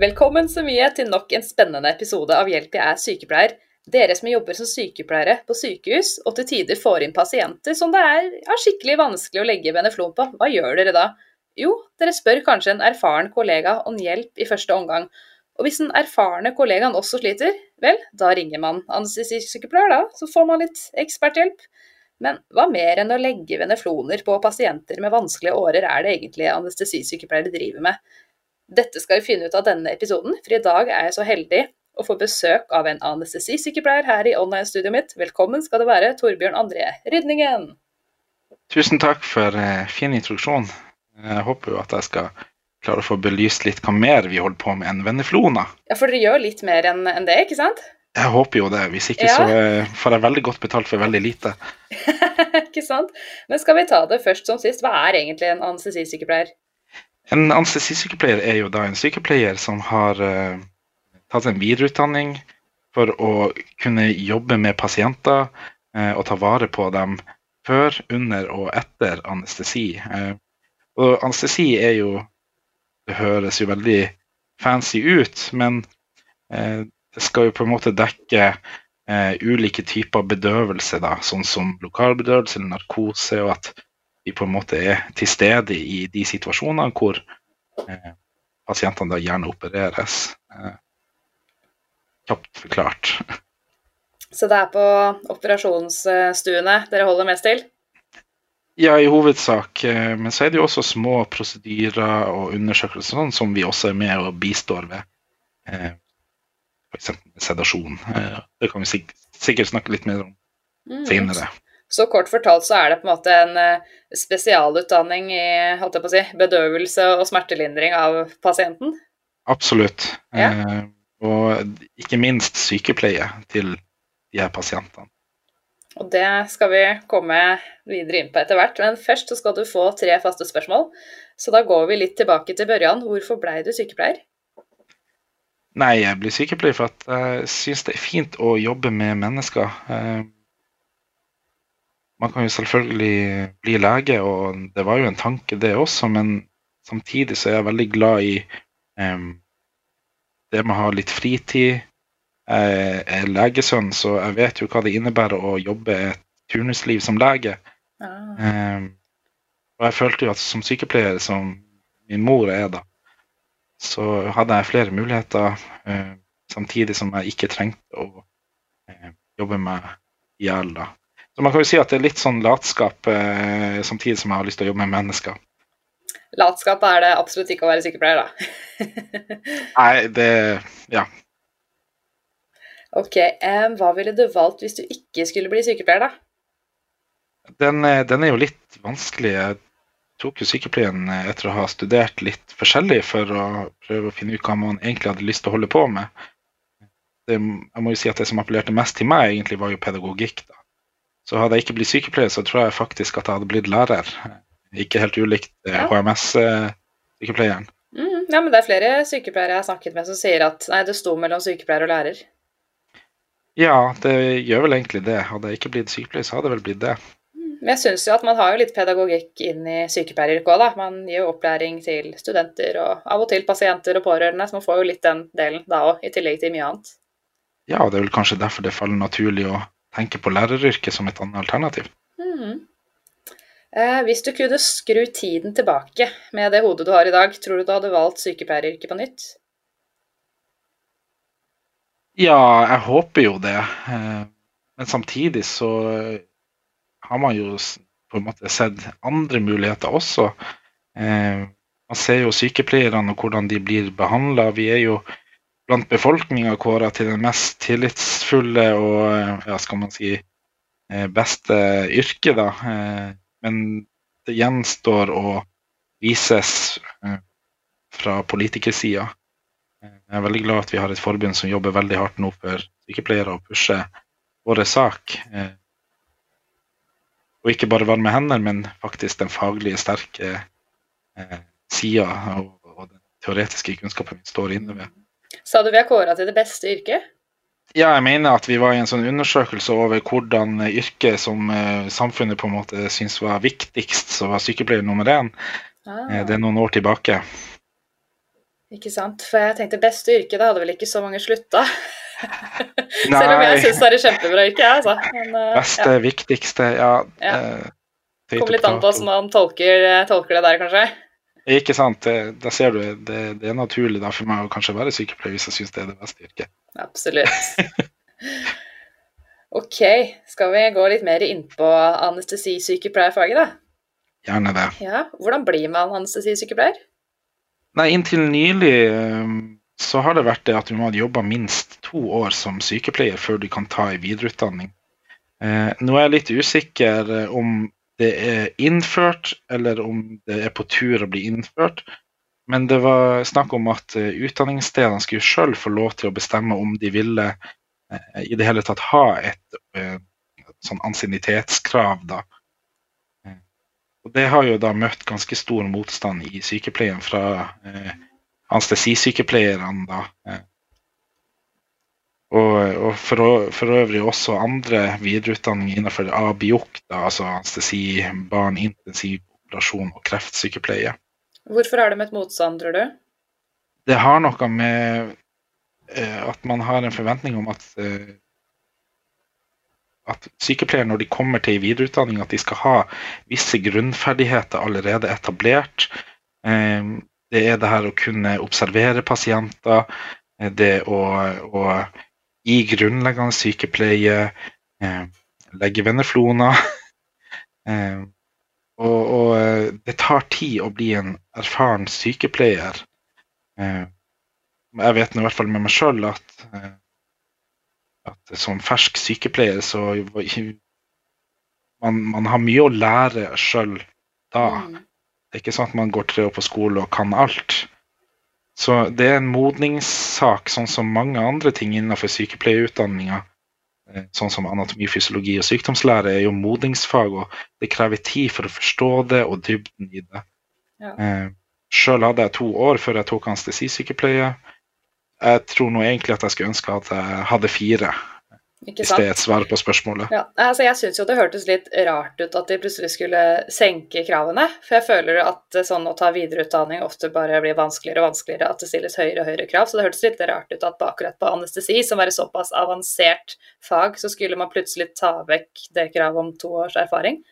Velkommen så mye til nok en spennende episode av Hjelp jeg er sykepleier. Dere som jobber som sykepleiere på sykehus og til tider får inn pasienter som det er ja, skikkelig vanskelig å legge veneflon på, hva gjør dere da? Jo, dere spør kanskje en erfaren kollega om hjelp i første omgang. Og hvis den erfarne kollegaen også sliter, vel, da ringer man anestesisykepleier, da, så får man litt eksperthjelp. Men hva mer enn å legge venefloner på pasienter med vanskelige årer er det egentlig anestesisykepleiere driver med? Dette skal vi finne ut av denne episoden, for i dag er jeg så heldig å få besøk av en anestesisykepleier her i online-studioet mitt. Velkommen skal det være, Torbjørn André Rydningen. Tusen takk for uh, fin introduksjon. Jeg håper jo at jeg skal klare å få belyst litt hva mer vi holder på med enn Veneflona. Ja, for dere gjør litt mer enn en det, ikke sant? Jeg håper jo det. Hvis ikke ja. så uh, får jeg veldig godt betalt for veldig lite. ikke sant. Men skal vi ta det først som sist. Hva er egentlig en anestesisykepleier? En anestesisykepleier er jo da en sykepleier som har uh, tatt en videreutdanning for å kunne jobbe med pasienter uh, og ta vare på dem før, under og etter anestesi. Uh, og anestesi er jo Det høres jo veldig fancy ut, men det skal jo på en måte dekke ulike typer bedøvelse, da, sånn som lokalbedøvelse eller narkose, og at vi på en måte er til stede i de situasjonene hvor eh, pasientene da gjerne opereres. Eh, kjapt forklart. Så det er på operasjonsstuene dere holder mest til? Ja, i hovedsak. Eh, men så er det jo også små prosedyrer og undersøkelser sånn, som vi også er med og bistår ved. Eh, F.eks. sedasjon. Eh, det kan vi sikkert snakke litt mer om mm, senere. Så kort fortalt så er det på en måte en eh, spesialutdanning i si, bedøvelse og smertelindring av pasienten? Absolutt. Ja. Eh, og ikke minst sykepleie til de her pasientene. Og det skal vi komme videre inn på etter hvert. Men først så skal du få tre faste spørsmål. Så da går vi litt tilbake til børjan. Hvorfor blei du sykepleier? Nei, jeg blir sykepleier for at jeg syns det er fint å jobbe med mennesker. Man kan jo selvfølgelig bli lege, og det var jo en tanke, det også, men samtidig så er jeg veldig glad i um, det med å ha litt fritid. Jeg er legesønn, så jeg vet jo hva det innebærer å jobbe et turnusliv som lege. Ah. Um, og jeg følte jo at som sykepleier, som min mor er da, så hadde jeg flere muligheter, uh, samtidig som jeg ikke trengte å uh, jobbe meg i hjel. da. Så man kan jo si at det er litt sånn latskap eh, samtidig som jeg har lyst til å jobbe med mennesker. Latskap er det absolutt ikke å være sykepleier, da. Nei, det Ja. Ok. eh, hva ville du valgt hvis du ikke skulle bli sykepleier, da? Den, eh, den er jo litt vanskelig. Jeg tok jo sykepleien eh, etter å ha studert litt forskjellig for å prøve å finne ut hva man egentlig hadde lyst til å holde på med. Det, jeg må jo si at det som appellerte mest til meg, egentlig var jo pedagogikk. da. Så hadde jeg ikke blitt sykepleier, så tror jeg faktisk at jeg hadde blitt lærer. Ikke helt ulikt eh, ja. HMS-sykepleieren. Mm, ja, men det er flere sykepleiere jeg har snakket med som sier at nei, det sto mellom sykepleier og lærer. Ja, det gjør vel egentlig det. Hadde jeg ikke blitt sykepleier, så hadde det vel blitt det. Mm, men jeg syns jo at man har jo litt pedagogikk inn i sykepleieryrket òg, da. Man gir jo opplæring til studenter og av og til pasienter og pårørende, så man får jo litt den delen da òg, i tillegg til mye annet. Ja, det er vel kanskje derfor det faller naturlig å tenker på læreryrket som et annet alternativ. Mm. Eh, hvis du kunne skru tiden tilbake med det hodet du har i dag, tror du du hadde valgt sykepleieryrket på nytt? Ja, jeg håper jo det. Eh, men samtidig så har man jo på en måte sett andre muligheter også. Eh, man ser jo sykepleierne og hvordan de blir behandla. Vi er jo blant befolkninga kåra til den mest tillitsfulle og ja, skal man si, eh, beste yrket, da. Eh, men det gjenstår å vises eh, fra politikersida. Jeg er veldig glad at vi har et forbund som jobber veldig hardt nå for sykepleiere og pusher vår sak. Eh, og ikke bare varme hender, men faktisk den faglige, sterke eh, sida og, den teoretiske kunnskapen vi står inne ved. Sa du vi er kåra til det beste yrket? Ja, jeg mener at vi var i en sånn undersøkelse over hvordan yrke som eh, samfunnet på en måte syns var viktigst, så var sykepleier nummer én. Ah. Eh, det er noen år tilbake. Ikke sant. For jeg tenkte beste yrke, da hadde vel ikke så mange slutta. Selv om jeg syns det er et kjempebra yrke, jeg, altså. Men, uh, Beste, ja. viktigste, ja. Ja. eh, Kommer litt an på hvordan man tolker, eh, tolker det der, kanskje. Ikke sant. Det, ser du, det, det er naturlig for meg å kanskje være sykepleier hvis jeg syns det er det beste yrket. Absolutt. Ok, skal vi gå litt mer inn på anestesisykepleierfaget, da? Gjerne det. Ja, Hvordan blir man anestesisykepleier? Nei, inntil nylig eh, så har det vært det at du må ha jobba minst to år som sykepleier før du kan ta en videreutdanning. Eh, nå er jeg litt usikker eh, om det er innført, eller om det er på tur å bli innført. Men det var snakk om at eh, utdanningsstedene skulle sjøl få lov til å bestemme om de ville eh, i det hele tatt ha et eh, sånn ansiennitetskrav, da. Eh, Og det har jo da møtt ganske stor motstand i sykepleien fra eh, anestesisykepleierne, da. Og, og for, å- for øvrig også andre videreutdanninger innenfor ABIOK, altså anestesi, barn, intensiv operasjon og kreftsykepleie. Hvorfor har de et motstand, tror du? Det har noe med eh, at man har en forventning om at eh, at sykepleiere når de kommer til videreutdanning, at de skal ha visse grunnferdigheter allerede etablert. Eh, det er det her å kunne observere pasienter, det å, å gi grunnleggende sykepleie, eh, legge veneflona. eh, og, og eh, det tar tid å bli en erfaren sykepleier. Eh, jeg vet nå i hvert fall med meg sjøl at, eh, at som fersk sykepleier så man, man har mye å lære sjøl da. Mm. Det er ikke sånn at man går tre år på skole og kan alt. Så det er en modningssak, sånn som mange andre ting innenfor sykepleierutdanninga. eh, Sånn som anatomi, fysiologi og sykdomslære er jo modningsfag, og det krever tid for å forstå det og dybden i det. Ja. Eh, Sjøl hadde jeg to år før jeg tok anestesisykepleie. Jeg tror nå egentlig at jeg skulle ønske at jeg hadde fire, hvis det er et svar på spørsmålet. Ja, altså jeg syns jo det hørtes litt rart ut at de plutselig skulle senke kravene. For jeg føler at sånn å ta videreutdanning ofte bare blir vanskeligere og vanskeligere, at det stilles høyere og høyere krav. Så det hørtes litt rart ut at akkurat på anestesi, som er et såpass avansert fag, så skulle man plutselig ta vekk det kravet om to års erfaring.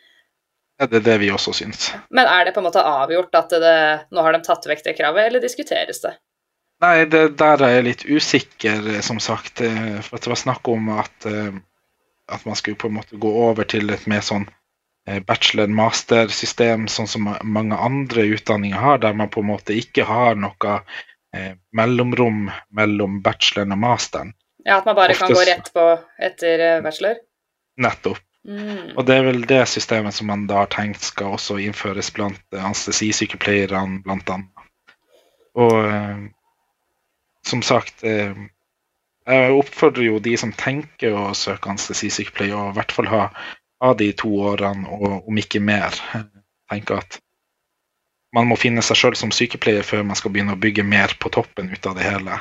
Ja, Det er det vi også syns. Men er det på en måte avgjort at det, nå har de tatt vekk det kravet, eller diskuteres det? Nei, det der er jeg litt usikker, eh, som sagt. eh, For at det var snakk om at, eh, at man skulle på en måte gå over til et mer sånn bachelor-master-system, sånn som mange andre utdanninger har, der man på en måte ikke har noe eh, mellomrom mellom bacheloren og masteren. Ja, At man bare kan gå rett på etter bachelor? Nettopp. Mm. Og det er vel det systemet som man da har tenkt skal også innføres blant anestesisykepleierne, blant annet. Og som sagt eh, Jeg oppfordrer jo de som tenker å søke anestesisykepleie, å i hvert fall ha, ha de to årene, og om ikke mer. Tenker at man må finne seg sjøl som sykepleier før man skal begynne å bygge mer på toppen ut av det hele.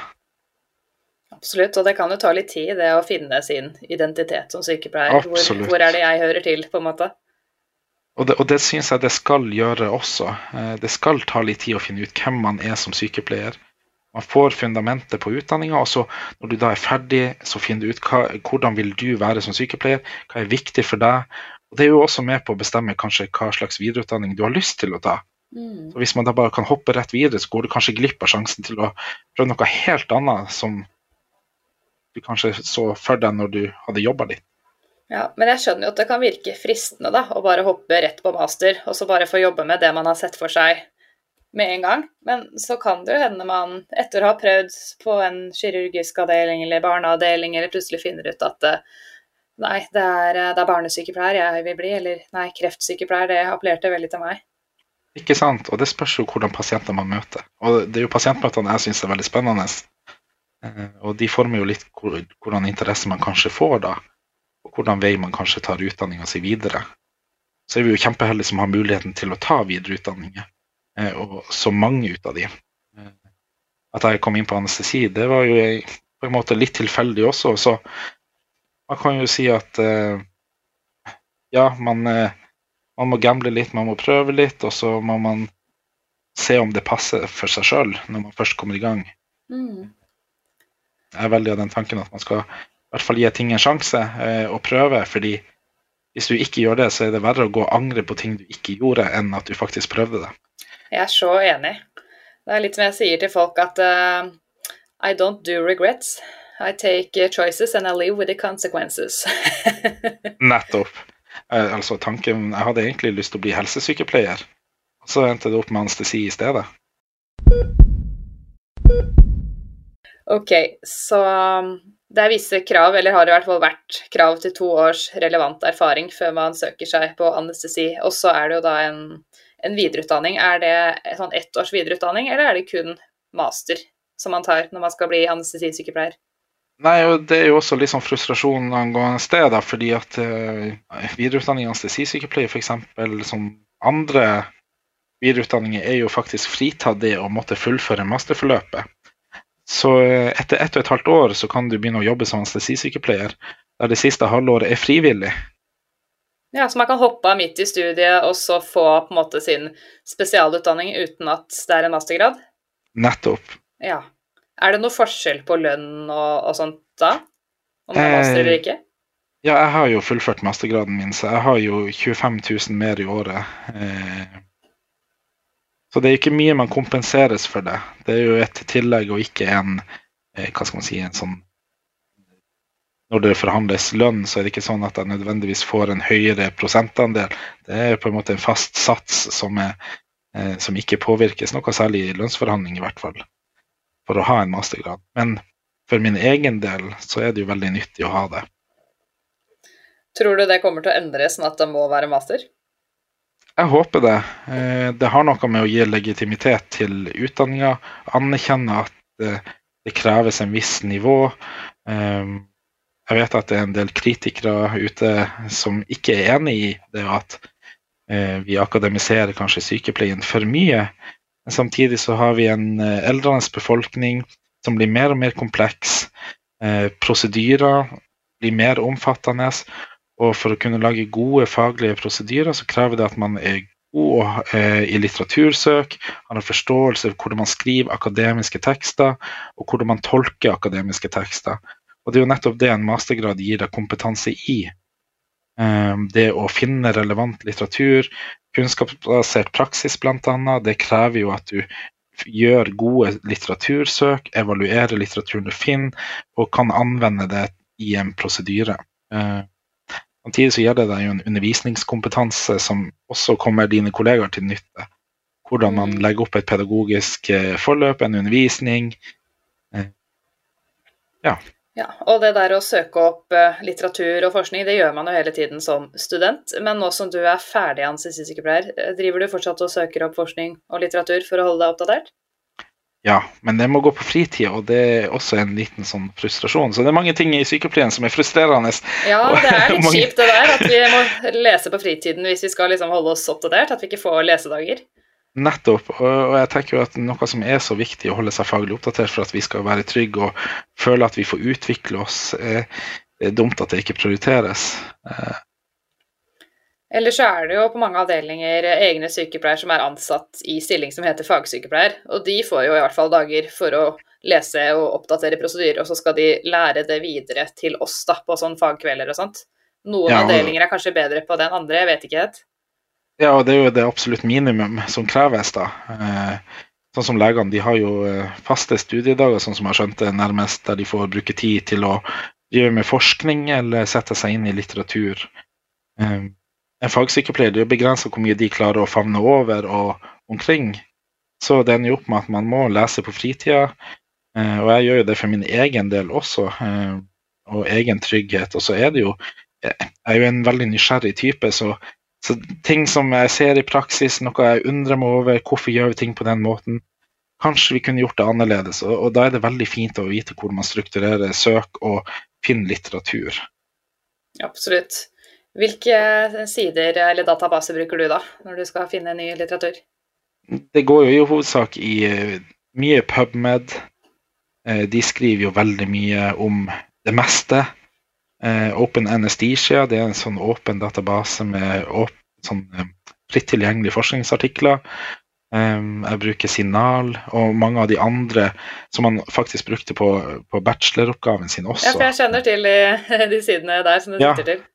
Absolutt, og det kan jo ta litt tid, det å finne sin identitet som sykepleier. Hvor, hvor er det jeg hører til, på en måte? Og det, og det syns jeg det skal gjøre også. Eh, Det skal ta litt tid å finne ut hvem man er som sykepleier. Man får fundamentet på utdanninga, og så når du da er ferdig, så finner du ut hva, hvordan vil du være som sykepleier, hva er viktig for deg. Og Det er jo også med på å bestemme kanskje hva slags videreutdanning du har lyst til å ta. Mm. Så Hvis man da bare kan hoppe rett videre, så går du kanskje glipp av sjansen til å prøve noe helt annet som du kanskje så for deg når du hadde jobba litt. Ja, men jeg skjønner jo at det kan virke fristende da, å bare hoppe rett på master, og så bare få jobbe med det man har sett for seg med en gang. Men så kan det jo hende man etter å ha prøvd på en kirurgisk avdeling eller barneavdeling, eller plutselig finner ut at eh, nei, det er, eh, det er barnesykepleier jeg vil bli, eller nei, kreftsykepleier, det appellerte veldig til meg. Ikke sant? Og det spørs jo hvordan pasienter man møter. Og det er jo pasientmøtene jeg syns er veldig spennende. Eh, og de former jo litt hvordan interesse man kanskje får da, og hvordan vei man kanskje tar utdanninga si videre. Så er vi jo kjempeheldige som har muligheten til å ta videreutdanninger, og så mange ut av de. Eh, at jeg kom inn på anestesi, det var jo på en måte litt tilfeldig også. Så man kan jo si at ja, man, man må gamble litt, man må prøve litt, og så må man se om det passer for seg sjøl når man først kommer i gang. Mm. Jeg er veldig av den tanken at man skal i hvert fall gi ting en sjanse eh, og prøve. fordi hvis du ikke gjør det, så er det verre å gå og angre på ting du ikke gjorde, enn at du faktisk prøvde det. Jeg er så enig. Det er litt som jeg sier til folk at uh, I don't do regrets. I take choices and I live with the consequences. Nettopp. Uh, altså tanken, Jeg hadde egentlig lyst til å bli helsesykepleier, og så endte det opp med anestesi i stedet. Ok, så det er visse krav, eller har i hvert fall vært krav til to års relevant erfaring før man søker seg på anestesi. Og så er det jo da en, en videreutdanning. Er det sånn ett års videreutdanning, eller er det kun master som man tar når man skal bli anestesisykepleier? Nei, og Det er jo også litt sånn frustrasjon angående sted. da, fordi at uh, videreutdanning i anestesisykepleier f.eks. som andre videreutdanninger er jo faktisk fritatt det å måtte fullføre masterforløpet. Så eh, etter ett og et halvt år så kan du begynne å jobbe som anestesisykepleier, der det siste halvåret er frivillig. Ja, Så man kan hoppe av midt i studiet og så få på en måte sin spesialutdanning uten at det er en mastergrad? Nettopp. Ja. Er det noe forskjell på lønn og, og sånt da? Om det er master eller ikke? Ja, jeg har jo fullført mastergraden min, så jeg har jo 25 000 mer i året. Eh, så det er ikke mye man kompenseres for det. Det er jo et tillegg og ikke en eh, hva skal man si, en sånn Når det forhandles lønn, så er det ikke sånn at jeg nødvendigvis får en høyere prosentandel. Det er på en måte en fast sats som, er, eh, som ikke påvirkes noe særlig i lønnsforhandling, i hvert fall. For å ha en mastergrad. Men for min egen del så er det jo veldig nyttig å ha det. Tror du det kommer til å endres sånn at det må være master? Jeg håper det. Eh, det har noe med å gi legitimitet til utdanninga. Anerkjenne at eh, det kreves en viss nivå. Eh, jeg vet at det er en del kritikere ute som ikke er enig i det at vi akademiserer kanskje sykepleien for mye. Men samtidig så har vi en eldrende befolkning som blir mer og mer kompleks. Prosedyrer blir mer omfattende. Og for å kunne lage gode faglige prosedyrer, så krever det at man er god eh, i litteratursøk, har en forståelse for hvordan man skriver akademiske tekster, og hvordan man tolker akademiske tekster. Og det er jo nettopp det en mastergrad gir deg kompetanse i. Eh, det å finne relevant litteratur, kunnskapsbasert praksis bl.a., det krever jo at du gjør gode litteratursøk, evaluerer litteraturen du finner, og kan anvende det i en prosedyre. Eh, Samtidig så gjelder det jo en undervisningskompetanse som også kommer dine kollegaer til nytte. Hvordan man mm. legger opp et pedagogisk eh, forløp, en undervisning. Eh, ja. Ja. Og det der å søke opp eh, litteratur og forskning, det gjør man jo hele tiden som student. Men nå som du er ferdig anestesisykepleier, driver du fortsatt og søker opp forskning og litteratur for å holde deg oppdatert? Ja, men det må gå på fritida, og det er også en liten sånn frustrasjon. Så det er mange ting i sykepleien som er frustrerende. Ja, det er litt kjipt det der, at vi må lese på fritiden hvis vi skal liksom holde oss oppdatert. At vi ikke får lesedager. Nettopp. Og jeg tenker jo at noe som er så viktig å holde seg faglig oppdatert for at vi skal være trygge og føle at vi får utvikle oss, det er dumt at det ikke prioriteres. Eh, eller så er det jo på mange avdelinger egne sykepleiere som er ansatt i stilling som heter fagsykepleier, og de får jo i hvert fall dager for å lese og oppdatere prosedyrer, og så skal de lære det videre til oss da, på sånn fagkvelder og sånt. Noen ja, og... avdelinger er kanskje bedre på det enn andre, jeg vet ikke helt. Ja, og det er jo det absolutt minimum som kreves, da. Eh, sånn som legene, de har jo eh, faste studiedager, sånn som jeg har skjønt det, nærmest, der de får bruke tid til å drive med forskning eller sette seg inn i litteratur. Eh, en fagsykepleier det er begrensa hvor mye de klarer å favne over og omkring. Så det ender jo opp med at man må lese på fritida. Og jeg gjør jo det for min egen del også, og egen trygghet. Og så er det jo Jeg er jo en veldig nysgjerrig type, så, så ting som jeg ser i praksis, noe jeg undrer meg over, hvorfor gjør vi ting på den måten? kanskje vi kunne gjort det annerledes. Og, og da er det veldig fint å vite hvor man strukturerer søk og finner litteratur. Absolutt. Hvilke sider eller databaser bruker du da, når du skal finne ny litteratur? Det går jo i hovedsak i uh, mye PubMed. Uh, de skriver jo veldig mye om det meste. Uh, Open Anesthesia det er en sånn åpen database med åpen, sånn, fritt tilgjengelige forskningsartikler. Um, jeg bruker Signal og mange av de andre som man faktisk brukte på, på bacheloroppgaven sin også. Ja, for jeg kjenner til de, de sidene der som du ja. sitter til.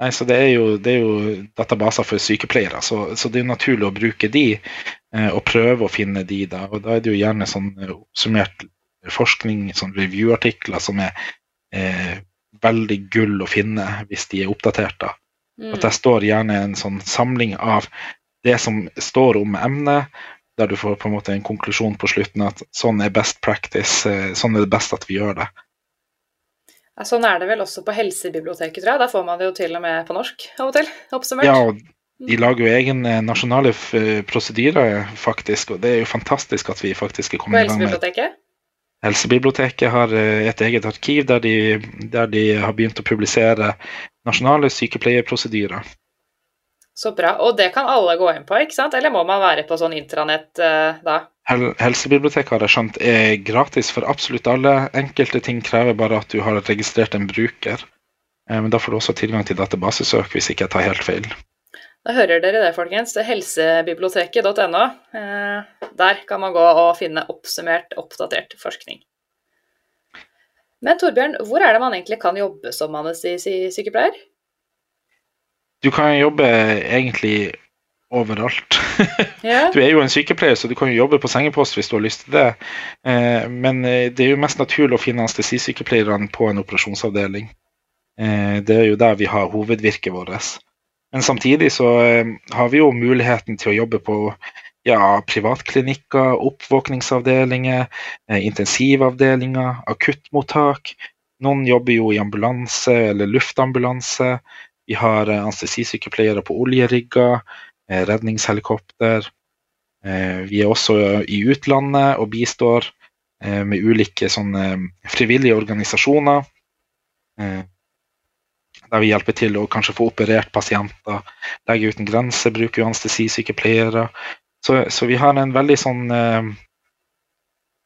Nei, så det er, jo, det er, jo, databaser for sykepleiere, så, så, det er naturlig å bruke de eh, og prøve å finne de. Da og da er det jo gjerne sånn eh, oppsummert forskning, sånn review-artikler som er eh, veldig gull å finne hvis de er oppdatert. da. Mm. At det står gjerne en sånn samling av det som står om emnet, der du får på en måte en konklusjon på slutten at sånn er best practice, eh, sånn er det best at vi gjør det. Ja, sånn er det vel også på helsebiblioteket, tror jeg. Da får man det jo til og med på norsk av og til, oppsummert. Ja, og de lager jo egne nasjonale prosedyrer, faktisk, og det er jo fantastisk at vi faktisk er kommet i gang med Helsebiblioteket? Helsebiblioteket har eh, et eget arkiv der de, der de har begynt å publisere nasjonale sykepleierprosedyrer. Så bra. Og det kan alle gå inn på, ikke sant? Eller må man være på sånn intranett uh, da? Helsebiblioteket har jeg skjønt er gratis for absolutt alle. Enkelte ting krever bare at du har registrert en bruker. Eh, men da får du også tilgang til databasesøk, hvis ikke jeg tar helt feil. Da hører dere det, folkens. Det er helsebiblioteket.no. Eh, der kan man gå og finne oppsummert, oppdatert forskning. Men Torbjørn, hvor er det man egentlig kan jobbe som anestesisykepleier? Du kan jobbe egentlig overalt. Yeah. Du er jo en sykepleier, så du kan jo jobbe på sengepost hvis du har lyst til det. Eh, men eh, det er jo mest naturlig å finne anestesisykepleierne på en operasjonsavdeling. Det er jo der vi har hovedvirket vårt. Men samtidig så har vi jo muligheten til å jobbe på ja, privatklinikker, oppvåkningsavdelinger, intensivavdelinger, akuttmottak. Noen jobber jo i ambulanse eller luftambulanse. Vi har eh, anestesisykepleiere på oljerigger, eh, redningshelikopter. Eh, vi er også i utlandet og bistår med ulike frivillige organisasjoner. Der vi hjelper til å kanskje få operert pasienter. Lege uten grenser bruker jo anestesisykepleiere. Så, så, vi har en veldig sånn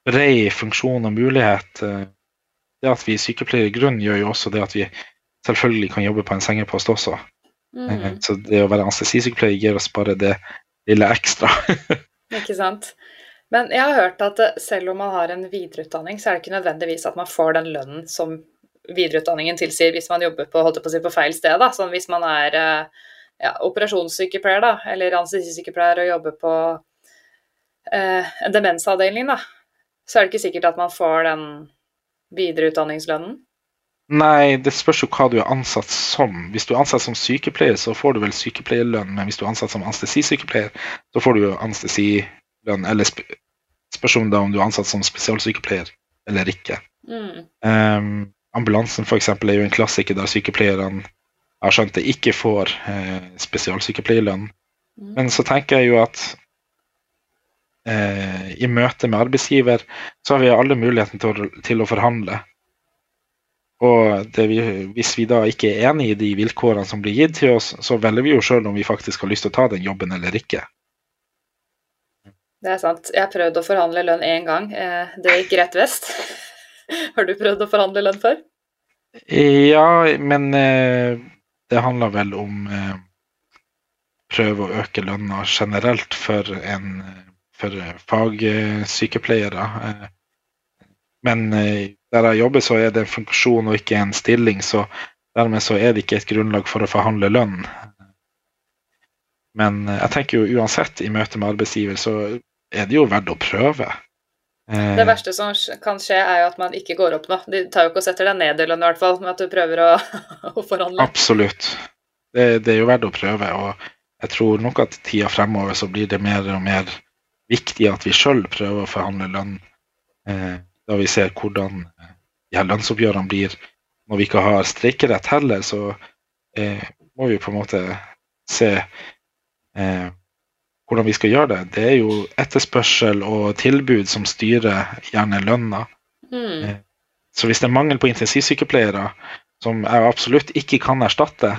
bred funksjon og mulighet. Det at vi er sykepleiere i grunn, gjør jo også det at vi selvfølgelig kan jobbe på en sengepost også. Mm. Så det å være anestesisykepleier gir oss bare det lille ekstra. ikke sant. Men jeg har hørt at eh, selv om man har en videreutdanning, så er det ikke nødvendigvis at man får den lønnen som videreutdanningen tilsier hvis man jobber på, på, si, på feil sted. Da. Sånn hvis man er eh, ja, operasjonssykepleier da, eller anestesisykepleier og jobber på eh, en demensavdeling, da, så er det ikke sikkert at man får den videreutdanningslønnen. Nei, det spørs jo hva du er ansatt som. Hvis du er ansatt som sykepleier, så får du vel sykepleierlønn, men hvis du er ansatt som anestesisykepleier, så får du jo anestesilønn. Eller sp spørs om, da, om du er ansatt som spesialsykepleier eller ikke. Mm. Um, ambulansen f.eks. er jo en klassiker der sykepleierne har skjønt det ikke får eh, spesialsykepleierlønn. Mm. Men så tenker jeg jo at eh, i møte med arbeidsgiver så har vi alle muligheten til å, til å forhandle. Og vi, hvis vi da ikke er enig i de vilkårene som blir gitt til oss, så velger vi jo sjøl om vi faktisk har lyst til å ta den jobben eller ikke. Det er sant. Jeg har prøvd å forhandle lønn én gang. Eh, det gikk rett vest. Har du prøvd å forhandle lønn før? Ja, men eh, det handler vel om eh, prøve å øke lønna generelt for, en, for fagsykepleiere. Men der jeg jobber, så er det en funksjon og ikke en stilling. Så dermed så er det ikke et grunnlag for å forhandle lønn. Men eh, jeg tenker jo uansett, i møte med arbeidsgiver, så er det jo verdt å prøve. Det eh, verste som kan skje, er jo at man ikke går opp nå. De tar jo ikke og setter deg ned i lønn, i hvert fall, med at du prøver å, å forhandle. Absolutt. Det, det, er jo verdt å prøve. Og jeg tror nok at tida fremover så blir det mer og mer viktig at vi sjøl prøver å forhandle lønn. Eh, da vi ser hvordan de her lønnsoppgjørene blir Når vi ikke har streikerett heller, så eh, må vi på en måte se eh, hvordan vi skal gjøre det. Det er jo etterspørsel og tilbud som styrer gjerne lønna. Mm. Så hvis det er mangel på intensivsykepleiere, som jeg absolutt ikke kan erstatte,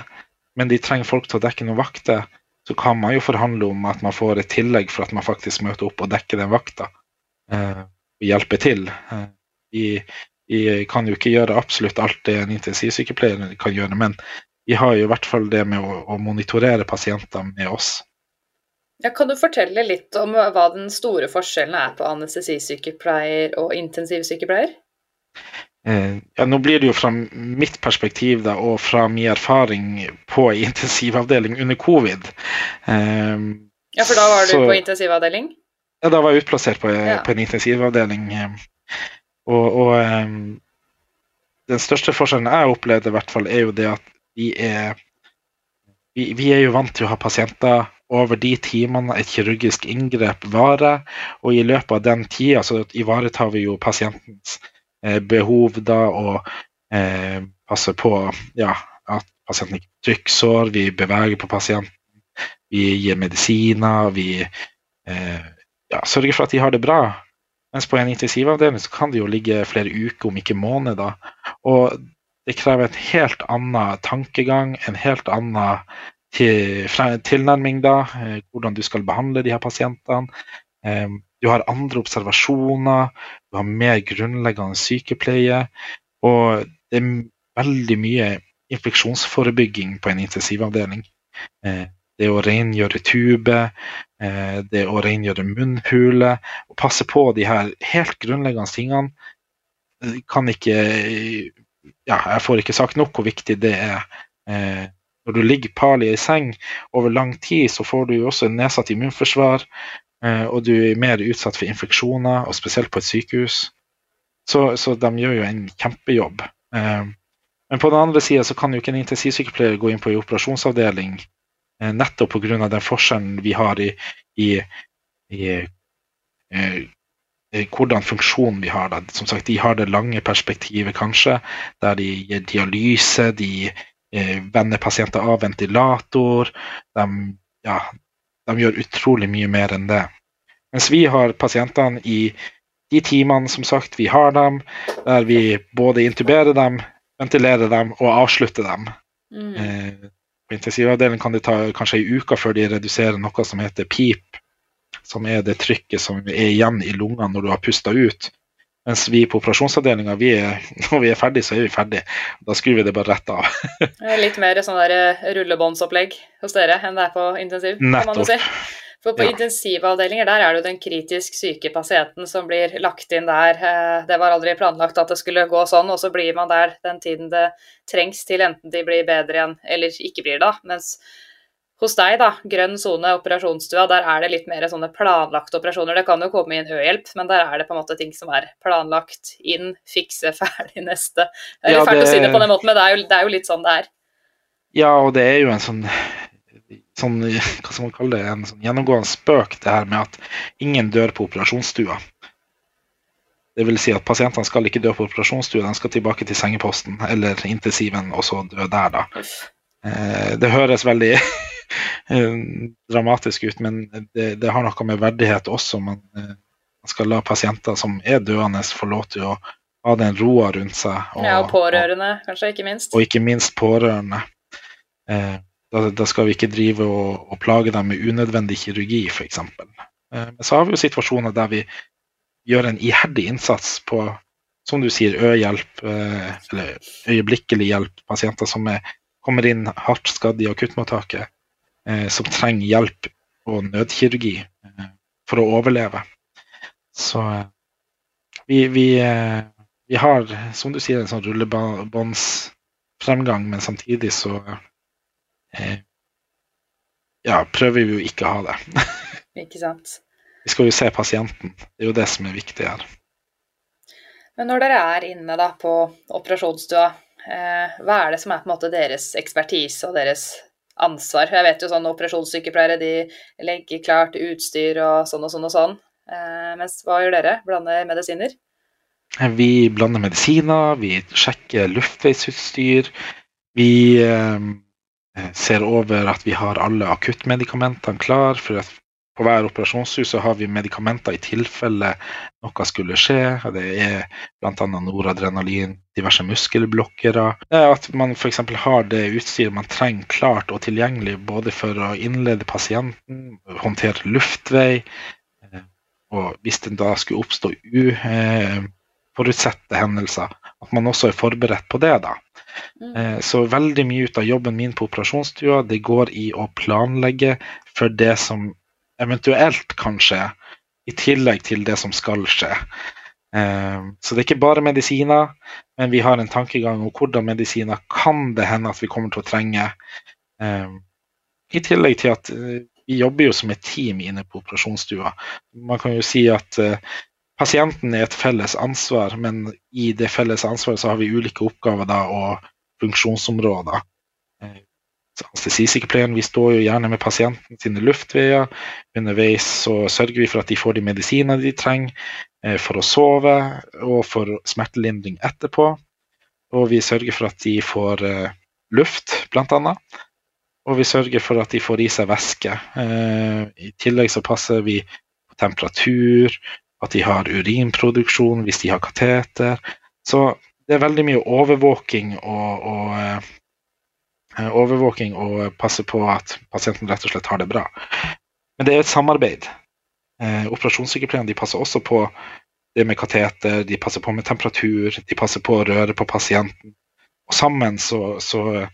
men de trenger folk til å dekke noen vakter, så kan man jo forhandle om at man får et tillegg for at man faktisk møter opp og dekker den vakta. Eh, og hjelper til. Eh, vi, vi, kan jo ikke gjøre absolutt alt det en intensivsykepleier kan gjøre, men vi har jo i hvert fall det med å, å monitorere pasienter med oss. Ja, kan du fortelle litt om hva den store forskjellen er på anestesisykepleier og intensivsykepleier? Eh, ja, nå blir det jo fra mitt perspektiv da, og fra min erfaring på intensivavdeling under covid. Um, ja, for da var du så, på intensivavdeling? Ja, da var jeg utplassert på, ja. på en intensivavdeling. Og, og um, den største forskjellen jeg opplevde, i hvert fall, er jo det at vi er vi, vi, er jo vant til å ha pasienter over de timene et kirurgisk inngrep varer, og i løpet av den tida så ivaretar vi jo pasientens Eh, behov da og eh, passer på ja, at pasienten ikke får trykksår, vi beveger på pasienten, vi gir medisiner, vi eh, ja, sørger for at de har det bra. Mens på en intensivavdeling så kan det jo ligge flere uker, om ikke måneder. Og det krever en helt annen tankegang, en helt annen tilnærming da, eh, hvordan du skal behandle de her pasientene. Eh, du har andre observasjoner, du har mer grunnleggende sykepleie. Og det er veldig mye infeksjonsforebygging på en intensivavdeling. Eh, det å rengjøre tube, det å rengjøre munnhule, og passe på de her helt grunnleggende tingene. Kan ikke ja, Jeg får ikke sagt nok hvor viktig det er. Når du ligger parlig i seng over lang tid, så får du jo også nedsatt immunforsvar. Eh, og du er mer utsatt for infeksjoner, og spesielt på et sykehus. Så, så de gjør jo en kjempejobb. Eh, men på den andre sida så kan jo ikke en intensivsykepleier gå inn på en operasjonsavdeling eh, nettopp pga. den forskjellen vi har i, i, i, i hvordan funksjon vi har. Da. Som sagt, De har det lange perspektivet, kanskje, der de gir dialyse, de vender pasienter av ventilator. De, ja, de gjør utrolig mye mer enn det. Mens vi har pasientene i de timene som sagt vi har dem, der vi både intuberer dem, ventilerer dem og avslutter dem. Mm. Eh, på intensivavdelingen kan det ta kanskje ei uke før de reduserer noe som heter PEEP, som er det trykket som er igjen i lungene når du har pusta ut. Mens vi på operasjonsavdelinga, når vi er ferdig, så er vi ferdig. Da skrur vi det bare rett av. Litt mer sånn der eh, rullebåndsopplegg hos dere enn det er på intensiv? Nettopp. Si. For på ja. intensivavdelinger der er det jo den kritisk syke pasienten som blir lagt inn der. Eh, det var aldri planlagt at det skulle gå sånn, og så blir man der den tiden det trengs til enten de blir bedre igjen eller ikke blir da. Mens hos deg, da, grønn sone, operasjonsstua, der er det litt mer sånne planlagte operasjoner. Det kan jo komme inn ø-hjelp, men der er det på en måte ting som er planlagt inn, fikse, ferdig, neste. Det er ja, fælt det... å si det på den måten, men det er, jo, det er, jo, litt sånn det er. Ja, og det er jo en sånn, sånn hva skal man kalle det, en sånn gjennomgående spøk, det her med at ingen dør på operasjonsstua. Det vil si at pasientene skal ikke dø på operasjonsstua, de skal tilbake til sengeposten eller intensiven og så dø der, da. Eh, det høres veldig dramatisk ut, men det, det, har noe med verdighet også. Man, eh, man, skal la pasienter som er døende, få lov til å ha den roa rundt seg. Og, ja, og pårørende, og, kanskje, ikke minst. Og ikke minst pårørende. Eh, da, da, skal vi ikke drive og, og, plage dem med unødvendig kirurgi, f.eks. Eh, men så har vi jo situasjoner der vi gjør en iherdig innsats på som du sier, ø-hjelp, eh, eller øyeblikkelig hjelp, pasienter som er, kommer inn hardt skadd i akuttmottaket eh, som trenger hjelp og nødkirurgi eh, for å overleve. Så eh, vi, vi, eh, vi, har, som du sier, en sånn rullebåndsfremgang, men samtidig så eh, ja, prøver vi jo ikke å ha det. ikke sant. Vi skal jo se pasienten. Det er jo det som er viktig her. Men når dere er inne da på operasjonsstua, eh, hva er det som er på en måte deres ekspertise og deres ansvar. Jeg vet jo sånn operasjonssykepleiere de legger klart utstyr og sånn og sånn og sånn. Eh, mens hva gjør dere? Blander medisiner? Vi blander medisiner, vi sjekker luftveisutstyr. Vi eh, ser over at vi har alle akuttmedikamentene klar for at på hver operasjonshus så har vi medikamenter i tilfelle noe skulle skje. Det er bl.a. noradrenalin, diverse muskelblokkere. At man f.eks. har det utstyret man trenger klart og tilgjengelig både for å innlede pasienten, håndtere luftvei, eh, og hvis det da skulle oppstå uforutsette hendelser, at man også er forberedt på det. da. Mm. Så veldig mye ut av jobben min på operasjonsstua det går i å planlegge for det som eventuelt kan skje, i tillegg til det som skal skje. Eh, så det er ikke bare medisiner, men vi har en tankegang om hvordan medisiner kan det hende at vi kommer til å trenge. Eh, I tillegg til at eh, vi jobber jo som et team inne på operasjonsstua. Man kan jo si at pasienten er et felles ansvar, men i det felles ansvaret så har vi ulike oppgaver da, og funksjonsområder. Anestesisykepleieren vi står jo gjerne med pasienten sine luftveier. Underveis så sørger vi for at de får de medisinene de trenger eh, for å sove og for smertelindring etterpå. Og vi sørger for at de får eh, luft, bl.a. Og vi sørger for at de får i seg væske. Eh, I tillegg så passer vi på temperatur, at de har urinproduksjon hvis de har kateter. Så det er veldig mye overvåking og, og overvåking og passe på at pasienten rett og slett har det bra. Men det er et samarbeid. Eh, operasjonssykepleierne passer også på det med kateter, de passer på med temperatur, de passer på å røre på pasienten. Og sammen så, så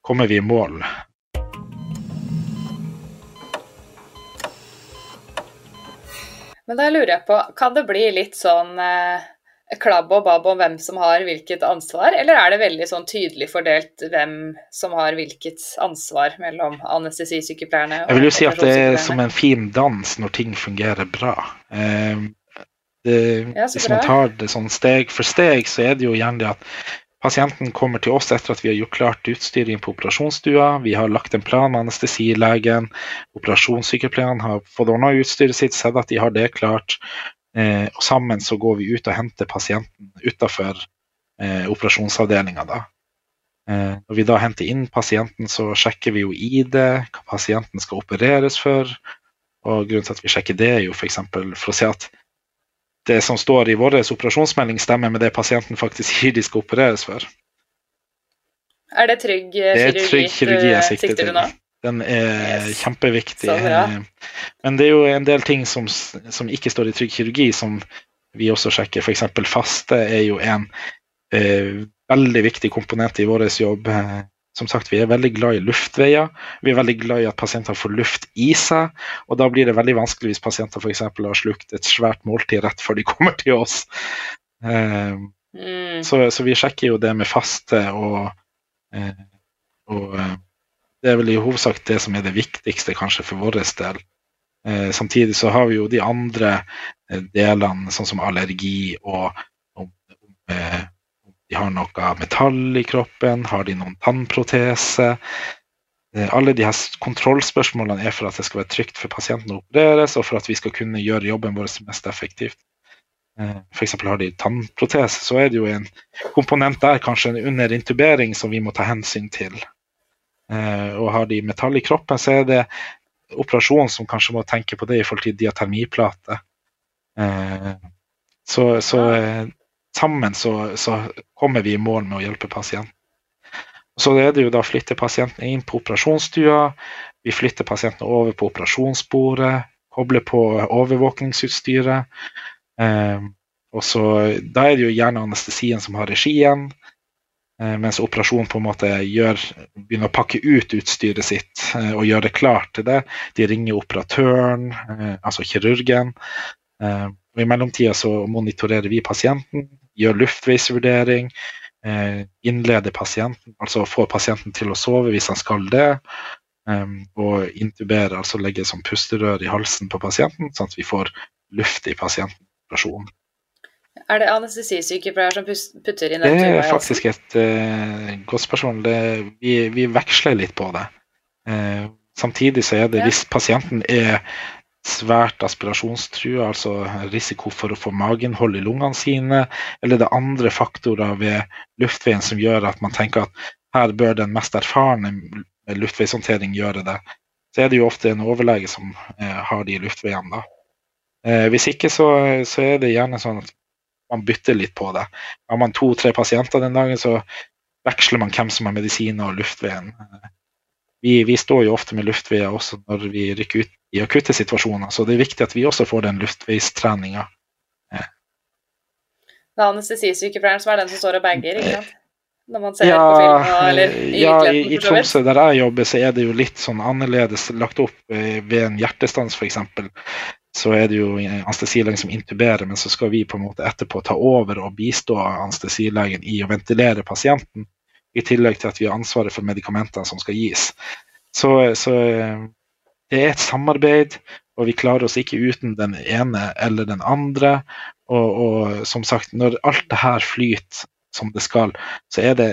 kommer vi i mål. Men da lurer jeg på, kan det bli litt sånn eh klabb og babb om hvem som har hvilket ansvar, eller er det veldig sånn tydelig fordelt hvem som har hvilket ansvar mellom anestesisykepleierne Jeg vil jo si at det er som en fin dans når ting fungerer bra. Ehm, det, ja, hvis man tar det sånn steg for steg, så er det jo gjerne det at pasienten kommer til oss etter at vi har gjort klart utstyret inn på operasjonsstua. Vi har lagt en plan med anestesilegen. Operasjonssykepleieren har fått ordna utstyret sitt, sett at de har det klart. Eh, og sammen så går vi ut og henter pasienten utafor eh, operasjonsavdelinga. Da. Eh, når vi da henter inn pasienten, så sjekker vi jo ID, hva pasienten skal opereres for. Og grunnen til at vi sjekker det, er jo f.eks. For, for å se at det som står i vår operasjonsmelding, stemmer med det pasienten faktisk sier de skal opereres for. Er det trygg kirurgi, det er trygg kirurgi jeg sikter til nå? Den er yes. kjempeviktig. Eh, men det er jo en del ting som, som, ikke står i trygg kirurgi, som vi også sjekker. F.eks. faste er jo en eh, veldig viktig komponent i vår jobb. Som sagt, Vi er veldig glad i luftveier. Vi er veldig glad i at pasienter får luft i seg. og Da blir det veldig vanskelig hvis pasienter for har slukt et svært måltid rett før de kommer til oss. Eh, mm. så, så, vi sjekker jo det med faste og, eh, og eh, det er vel i hovedsak det som er det viktigste kanskje for vår del. Eh, samtidig så har vi jo de andre eh, delene, sånn som allergi og om, om, eh, de har noe metall i kroppen, har de noen tannprotese. Eh, alle de her kontrollspørsmålene er for at det skal være trygt for pasienten å opereres, og for at vi skal kunne gjøre jobben vår mest effektivt. Eh, F.eks. har de tannprotese, så er det jo en komponent der, kanskje under intubering, som vi må ta hensyn til. Eh, og har de metall i kroppen, så er det operasjonen som kanskje må tenke på det i forhold til diatermiplate. Eh, så, så eh, sammen så, så, kommer vi i mål med å hjelpe pasienten. Så er det jo da å flytte pasienten inn på operasjonsstua. Vi flytter pasienten over på operasjonsbordet, kobler på overvåkningsutstyret. og så, Da er det jo gjerne anestesien som har regien. Eh, mens operasjonen på en måte gjør, begynner å pakke ut utstyret sitt eh, og gjøre det klart til det. De ringer operatøren, eh, altså kirurgen. Og I mellomtida så monitorerer vi pasienten, gjør luftveisvurdering, innleder pasienten, altså får pasienten til å sove hvis han skal det. Og intuberer, altså legger som pusterør i halsen på pasienten, sånn at vi får luft i pasientoperasjonen. Er det anestesisykepleier som putter inn den tuba? Det er faktisk et uh, godt spørsmål. Det, vi, vi, veksler litt på det. Uh, samtidig så er det ja. hvis pasienten er svært aspirasjonstrua, altså risiko for å få mageinnhold i lungene sine, eller det er andre faktorer ved luftveien som gjør at man tenker at her bør den mest erfarne luftveishåndtering gjøre det, så er det jo ofte en overlege som eh, har de luftveiene. da. Eh, hvis ikke så, så, er det gjerne sånn at man bytter litt på det. Har man to-tre pasienter den dagen, så veksler man hvem som har medisiner og luftveien. Vi, vi, står jo ofte med luftveier også når vi rykker ut i akutte situasjoner, så det er viktig at vi også får den luftveistreninga. Det er anestesisykepleieren som er den som står og bager, ikke sant? Når man ser ja, på film eller i ja, i, i Tromsø der jeg jobber, så er det jo litt sånn annerledes lagt opp eh, ved en hjertestans f.eks. Så er det jo anestesilegen som intuberer, men så skal vi på en måte etterpå ta over og bistå anestesilegen i å ventilere pasienten. I tillegg til at vi har ansvaret for medikamentene som skal gis. Så, så det er et samarbeid, og vi klarer oss ikke uten den ene eller den andre. Og, og som sagt, når alt det her flyter som det skal, så er det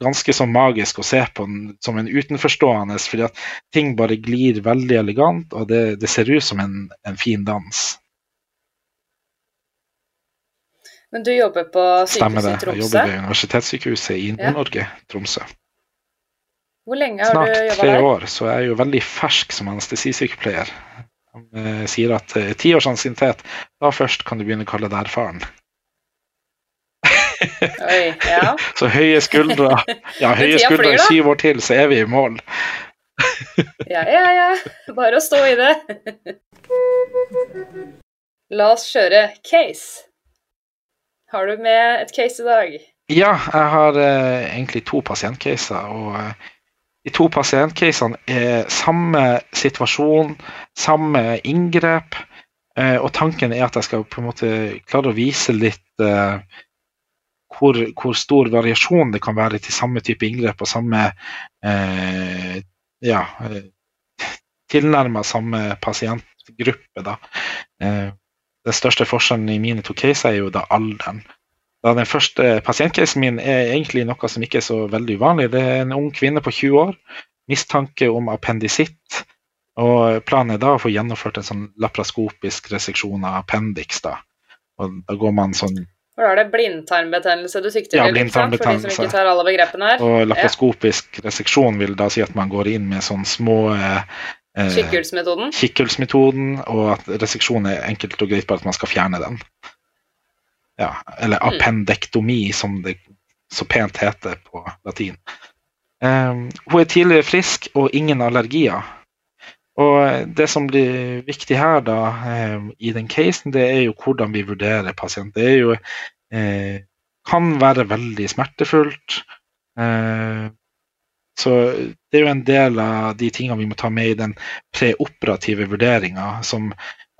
ganske så magisk å se på den som en utenforstående, fordi at ting bare glir veldig elegant, og det, det ser ut som en, en, fin dans. Men du jobber på sykehuset i Tromsø? Stemmer det. Jeg jobber ved Universitetssykehuset i Nord-Norge, ja. Tromsø. Hvor lenge har Snart du jobba der? Snart tre år, så jeg er jo veldig fersk som anestesisykepleier. De eh, sier at eh, ti års ansiennitet, da først kan du begynne å kalle deg erfaren. Oi, ja. så høye skuldre Ja, høye skuldre i syv år til, så er vi i mål. ja, ja, ja. Bare å stå i det. La oss kjøre case. Har du med et case i dag? Ja, jeg har eh, egentlig to pasientcaser. og eh, de to pasientcasene er samme situasjon, samme inngrep. Eh, og tanken er at jeg skal på en måte klare å vise litt eh, hvor, hvor, stor variasjon det kan være til samme type inngrep og samme eh, ja, eh, tilnærma samme pasientgruppe. Eh, den største forskjellen i mine to caser er jo da alderen. Da den første pasientcasen min er egentlig noe som ikke er så veldig uvanlig. Det er en ung kvinne på 20 år, mistanke om appendisitt. Og planen er da å få gjennomført en sånn lapraskopisk reseksjon av appendix. Da. Og da går man sånn Hvor er det blindtarmbetennelse du sikter til? Ja, blindtarmbetennelse. For de som ikke tar alle begrepene her. Og lakoskopisk ja. reseksjon vil da si at man går inn med sånn små eh, Kikkhullsmetoden? Kikkhullsmetoden, og at reseksjon er enkelt og greit bare at man skal fjerne den ja, eller mm. som det så pent heter på latin. Um, hun er tidligere frisk og ingen allergier. Og Det som blir viktig her da, um, i den casen, det er jo hvordan vi vurderer pasienten. Det er jo, uh, kan være veldig smertefullt. Så det er jo en del av de tingene vi må ta med i den preoperative vurderinga, som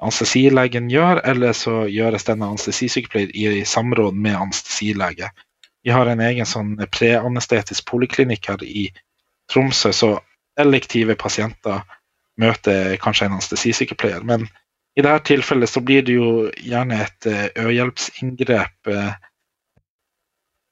anestesilegen gjør, eller så gjøres denne anestesisykepleier i samråd med anestesilege. Vi har en egen sånn preanestetisk poliklinikk her i Tromsø, så elektive pasienter møter kanskje en anestesisykepleier. Men i dette tilfellet så blir det jo gjerne et eh, øyehjelpsinngrep eh,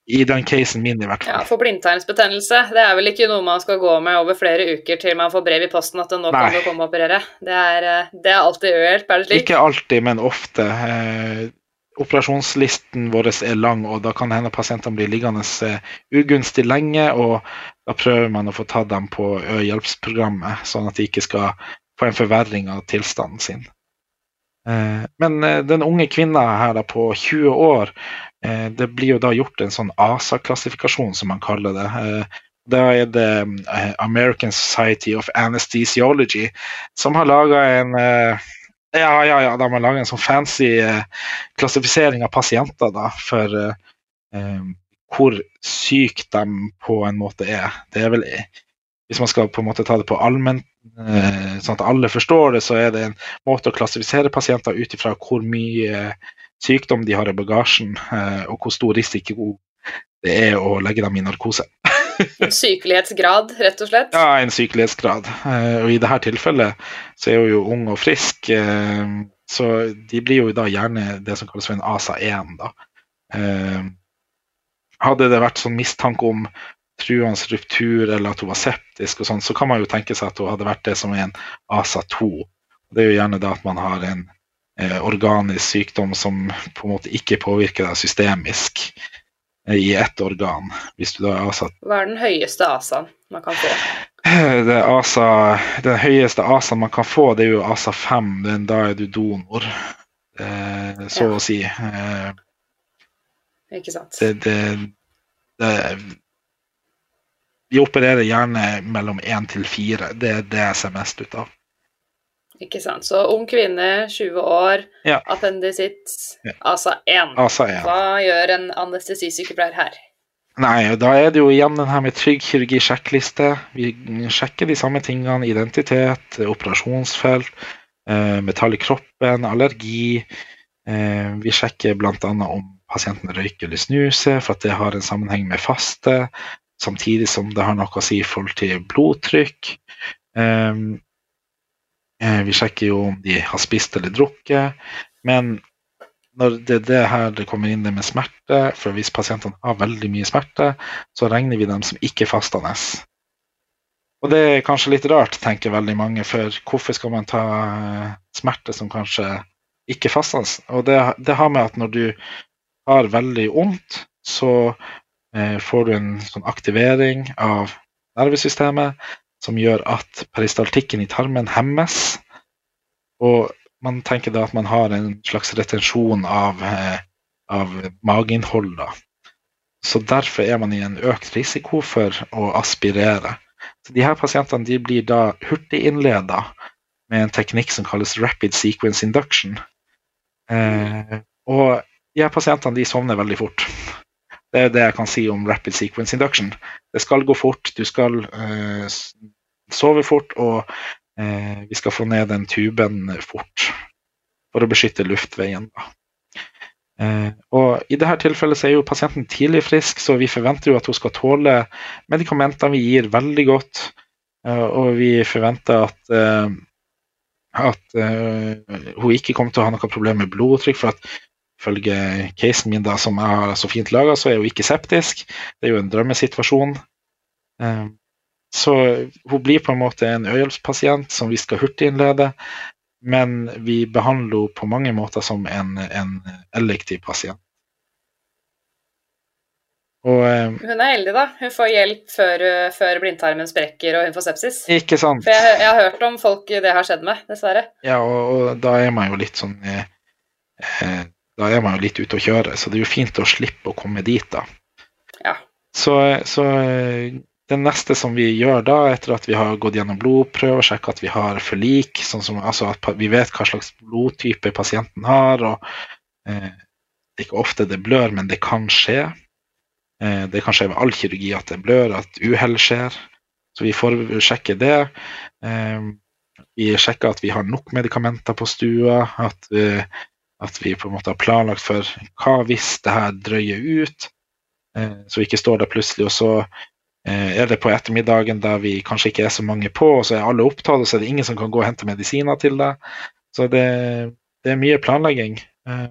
i den casen min, i hvert fall. Ja, For blindtarmsbetennelse, det er vel ikke noe man skal gå med over flere uker til man får brev i posten at nå Nei. kan du komme og operere? Det er, eh, det er alltid øhjelp, er det slik? Ikke alltid, men ofte. Operasjonslisten vår er lang, og da kan hende pasientene blir liggende eh, ugunstig lenge. og Da prøver man å få tatt dem på hjelpsprogrammet, sånn at de ikke skal få en forverring av tilstanden sin. Eh, men eh, den unge kvinna her da på 20 år det blir jo da gjort en sånn ASA-klassifikasjon, som man kaller det. Da er det American Society of Anesthesiology som har laga en ja, ja, ja, de har laga en sånn fancy klassifisering av pasienter da, for eh, hvor syk de på en måte er. Det er vel Hvis man skal på en måte ta det på allment, eh, sånn at alle forstår det, så er det en måte å klassifisere pasienter ut ifra hvor mye sykdom de har i bagasjen, eh, og hvor stor risiko det er å legge dem i narkose. En sykelighetsgrad, rett og slett? Ja, en sykelighetsgrad. Eh, og i dette tilfellet så er hun jo ung og frisk, eh, så de blir jo da gjerne det som kalles for en ASA-1. da. Hadde det vært sånn mistanke om truende ruptur eller at hun var septisk, og sånn, så kan man jo tenke seg at hun hadde vært det som er en ASA-2. Det er jo gjerne da at man har en eh, organisk sykdom som på en måte ikke påvirker deg systemisk eh, i ett organ. Hvis du da er ASA. Hva er den høyeste ASA-en man kan få? det ASA, Den høyeste ASA man kan få, det er jo ASA 5. Den, da er du donor, eh, så Ja. å si. Eh, Ikke sant. det, det, det Vi opererer gjerne mellom én til fire. Det er det jeg ser mest ut av. Ikke sant. Så ung kvinne, 20 år, Ja. appendisitt, Ja. ASA 1. ASA 1. Hva gjør en anestesisykepleier her? Nei, og da er det jo igjen den her med trygg kirurgi-sjekkliste. Vi sjekker de samme tingene. Identitet, operasjonsfelt, eh, metall i kroppen, allergi. Eh, vi sjekker bl.a. om pasienten røyker eller snuser, for at det har en sammenheng med faste. Samtidig som det har noe å si i forhold til blodtrykk. Eh, vi sjekker jo om de har spist eller drukket. Men når det er det her det kommer inn det med smerte, for hvis pasientene har veldig mye smerte, så regner vi dem som ikke fastende. Og det er kanskje litt rart, tenker veldig mange, for hvorfor skal man ta eh, smerte som kanskje ikke fastende? Og det, det har med at når du har veldig vondt, så eh, får du en sånn aktivering av nervesystemet som gjør at peristaltikken i tarmen hemmes. Og man tenker da at man har en slags retensjon av, eh, av mageinnhold. Så derfor er man i en økt risiko for å aspirere. Så de her pasientene de blir da hurtiginnleda med en teknikk som kalles rapid sequence induction. Eh, og her pasientene de sovner veldig fort. Det er det jeg kan si om rapid sequence induction. Det skal gå fort, du skal eh, s- sove fort, og eh, vi skal få ned den tuben fort for å beskytte luftveien. Eh, og I dette tilfellet så er jo pasienten tidlig frisk, så vi forventer jo at hun skal tåle medikamentene vi gir, veldig godt. Eh, og vi forventer at, eh, at eh, hun ikke kommer til å ha noe problem med blodtrykk. for at Ifølge casen min, da, som jeg har så fint laga, så er hun ikke septisk. Det er jo en drømmesituasjon. Så hun blir på en måte en øyehjelpspasient som vi skal hurtiginnlede. Men vi behandler henne på mange måter som en, en elektiv pasient. Og eh, Hun er heldig, da. Hun får hjelp før, før blindtarmen sprekker og hun får sepsis. ikke sant? For jeg, jeg har hørt om folk det har skjedd med, dessverre. Ja, og, og da er man jo litt sånn eh, eh, Da er man jo litt ute å kjøre, så det er jo fint å slippe å komme dit, da. Ja. Så, så eh, det neste som vi gjør da, etter at vi har gått gjennom blodprøver, sjekke at vi har forlik, sånn som, altså at vi vet hva slags blodtype pasienten har, og eh, det er ikke ofte det blør, men det kan skje. Eh, det kan skje ved all kirurgi at det blør, at uhell skjer. Så vi får sjekke det. Eh, vi sjekker at vi har nok medikamenter på stua, at, eh, at vi på en måte har planlagt for hva hvis det her drøyer ut. Eh, så vi ikke står der plutselig, og så er det på ettermiddagen der vi kanskje ikke er så mange på, og så er alle opptatt, og så er det ingen som kan gå og hente medisiner til deg. Så det, det er mye planlegging. Eh,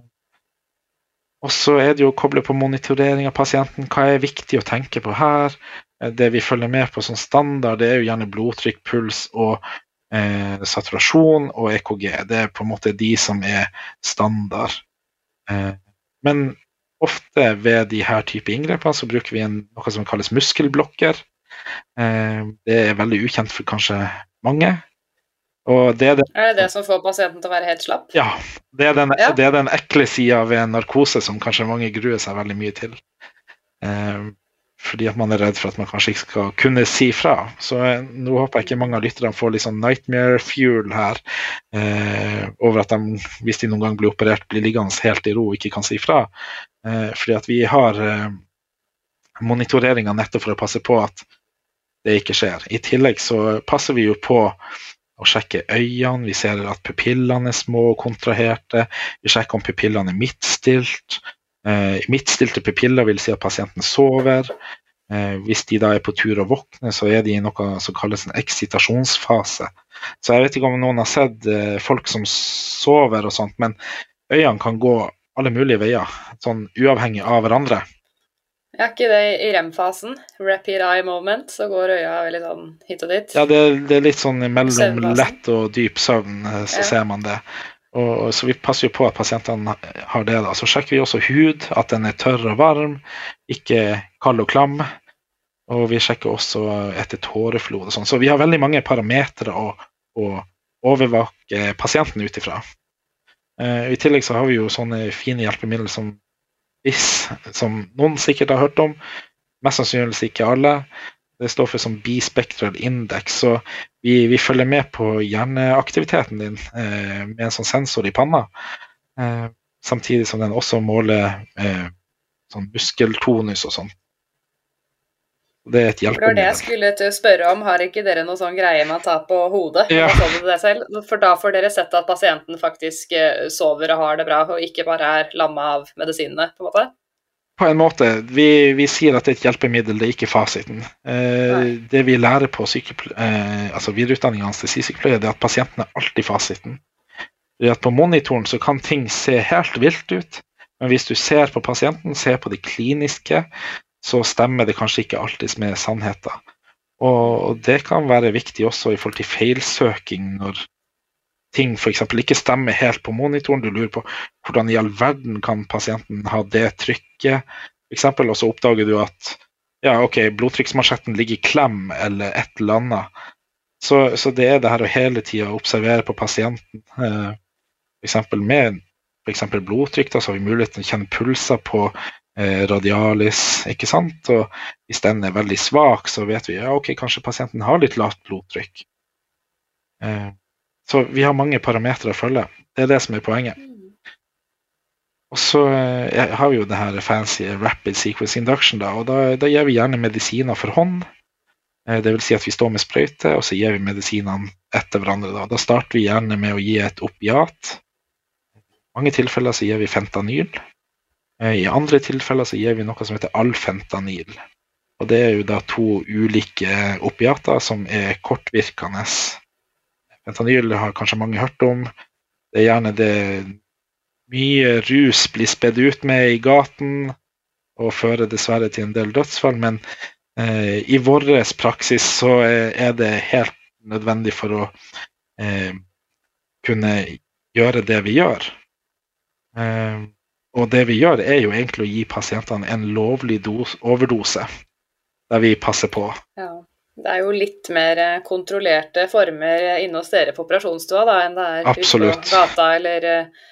og så er det jo å koble på monitorering av pasienten. Hva er viktig å tenke på her? Eh, Det vi følger med på som standard, det er jo gjerne blodtrykk, puls og eh, saturasjon og EKG. Det er på en måte de som er standard. Eh, men ofte ved de her type inngrepene så bruker vi en, noe som kalles muskelblokker. Eh, det er veldig ukjent for kanskje mange. Det er det, Er det det som får pasienten til å være helt slapp? ja, det er den, Ja. det er den ekle sida ved narkose som kanskje mange gruer seg veldig mye til. Eh, fordi at man er redd for at man kanskje ikke skal kunne si fra. Så eh, nå håper jeg ikke mange av lytterne får litt sånn nightmare fuel her. Eh, over at de, hvis de noen gang blir operert, blir liggende helt i ro og ikke kan si fra. Eh, fordi at vi har eh, monitoreringa nettopp for å passe på at det ikke skjer. I tillegg så passer vi jo på å sjekke øynene. Vi ser at pupillene er små og kontraherte. Vi sjekker om pupillene er midtstilt. Eh, midtstilte pupiller vil si at pasienten sover. Hvis de da er på tur å våkne, så er de i noe som kalles en eksitasjonsfase. Så jeg vet ikke om noen har sett folk som sover og sånt, men øynene kan gå alle mulige veier, sånn uavhengig av hverandre. Ja, ikke det i rem-fasen? Rapid eye moment, så går øya veldig sånn hit og dit. Ja, det, det er litt sånn mellom lett og dyp søvn, eh, så Ja. ser man det. Og, og, så vi passer jo på at pasientene har det. da. Så sjekker vi også hud, at den er tørr og varm, ikke kald og klam. Og vi sjekker også etter tåreflod og sånn. Så vi har veldig mange parametere å, å overvåke pasienten ut ifra. Uh, I tillegg så har vi jo sånne fine hjelpemidler som BIS, som noen sikkert har hørt om. Mest sannsynligvis ikke alle. Det står for som bispectral index. Så vi, vi, følger med på hjerneaktiviteten din eh, med en sånn sensor i panna. Eh, samtidig som den også måler sånn muskeltonus og sånn. Det er et hjelpemiddel. Det var det jeg skulle spørre om. Har ikke dere noe sånn greie med å ta på hodet? Ja. For da får dere sett at pasienten faktisk eh, sover og har det bra, og ikke bare er lamma av medisinene, på en måte? På en måte. Vi, vi sier at det er et hjelpemiddel, det er ikke fasiten. Eh, det vi lærer på eh, altså videreutdanning av anestesisykepleier, er at pasienten er alltid fasiten. Det er at På monitoren så kan ting se helt vilt ut, men hvis du ser på pasienten, ser på det kliniske, så stemmer det kanskje ikke alltid med sannheten. Og det kan være viktig også i forhold til feilsøking når ting f.eks. ikke stemmer helt på monitoren. Du lurer på hvordan i all verden kan pasienten ha det trykket, f.eks. Og så oppdager du at ja, ok, blodtrykksmansjetten ligger i klem eller et eller annet. Så, så det er det her å hele tida observere på pasienten. Eh, f.eks. med f.eks. blodtrykk, da, så har vi mulighet til å kjenne pulser på radialis. ikke sant? Og hvis den er veldig svak, så vet vi ja, ok, kanskje pasienten har litt lavt blodtrykk. Eh, så vi har mange parametere å følge. Det er det som er poenget. Og så eh, har vi jo det her fancy rapid sequence induction, da, og da, da gir vi gjerne medisiner for hånd. Det vil si at vi står med sprøyte, og så gir vi medisinene etter hverandre. Da. da starter vi gjerne med å gi et opiat. I mange tilfeller så gir vi fentanyl. Eh, I andre tilfeller så gir vi noe som heter alfentanil. Og Det er jo da to ulike opiater som er kortvirkende. Fentanyl har kanskje mange hørt om. Det er gjerne det mye rus blir spedd ut med i gaten, og fører dessverre til en del dødsfall. Men eh, i vår praksis så er det helt nødvendig for å eh, kunne gjøre det vi gjør. Eh, og det vi gjør, er jo egentlig å gi pasientene en lovlig dos, overdose, der vi passer på. Ja. Det er jo litt mer eh, kontrollerte former inne hos dere på operasjonsstua da, enn det er Absolutt. ute på gata eller eh,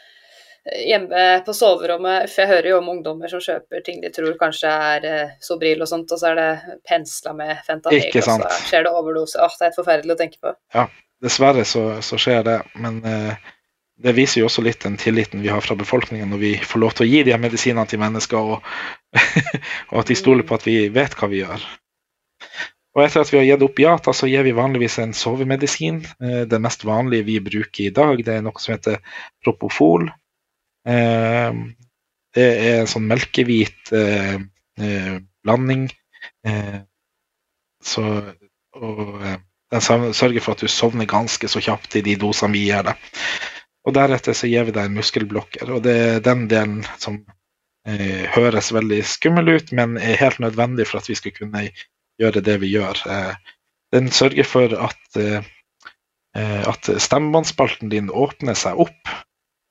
hjemme på soverommet. For jeg hører jo om ungdommer som kjøper ting de tror kanskje er eh, Sobril og sånt, og så er det pensla med fentanyl, og så skjer det overdose. Åh, det er helt forferdelig å tenke på. Ja, dessverre så, så skjer det. Men eh, det viser jo også litt den tilliten vi har fra befolkningen når vi får lov til å gi de her medisinene til mennesker, og, og, at de stoler på at vi vet hva vi gjør. Og etter at vi har gitt opiater, så gir vi vanligvis en sovemedisin. Eh, det mest vanlige vi bruker i dag, det er noe som heter propofol. Eh, det er en sånn melkehvit eh, blanding. Så, og den sørger for at du sovner ganske så kjapt i de dosene vi gir deg. Og deretter så gir vi deg en muskelblokker. Og det er den delen som eh, høres veldig skummel ut, men er helt nødvendig for at vi skal kunne gjøre det vi gjør. Eh, den sørger for at, eh, eh at stemmebåndspalten din åpner seg opp,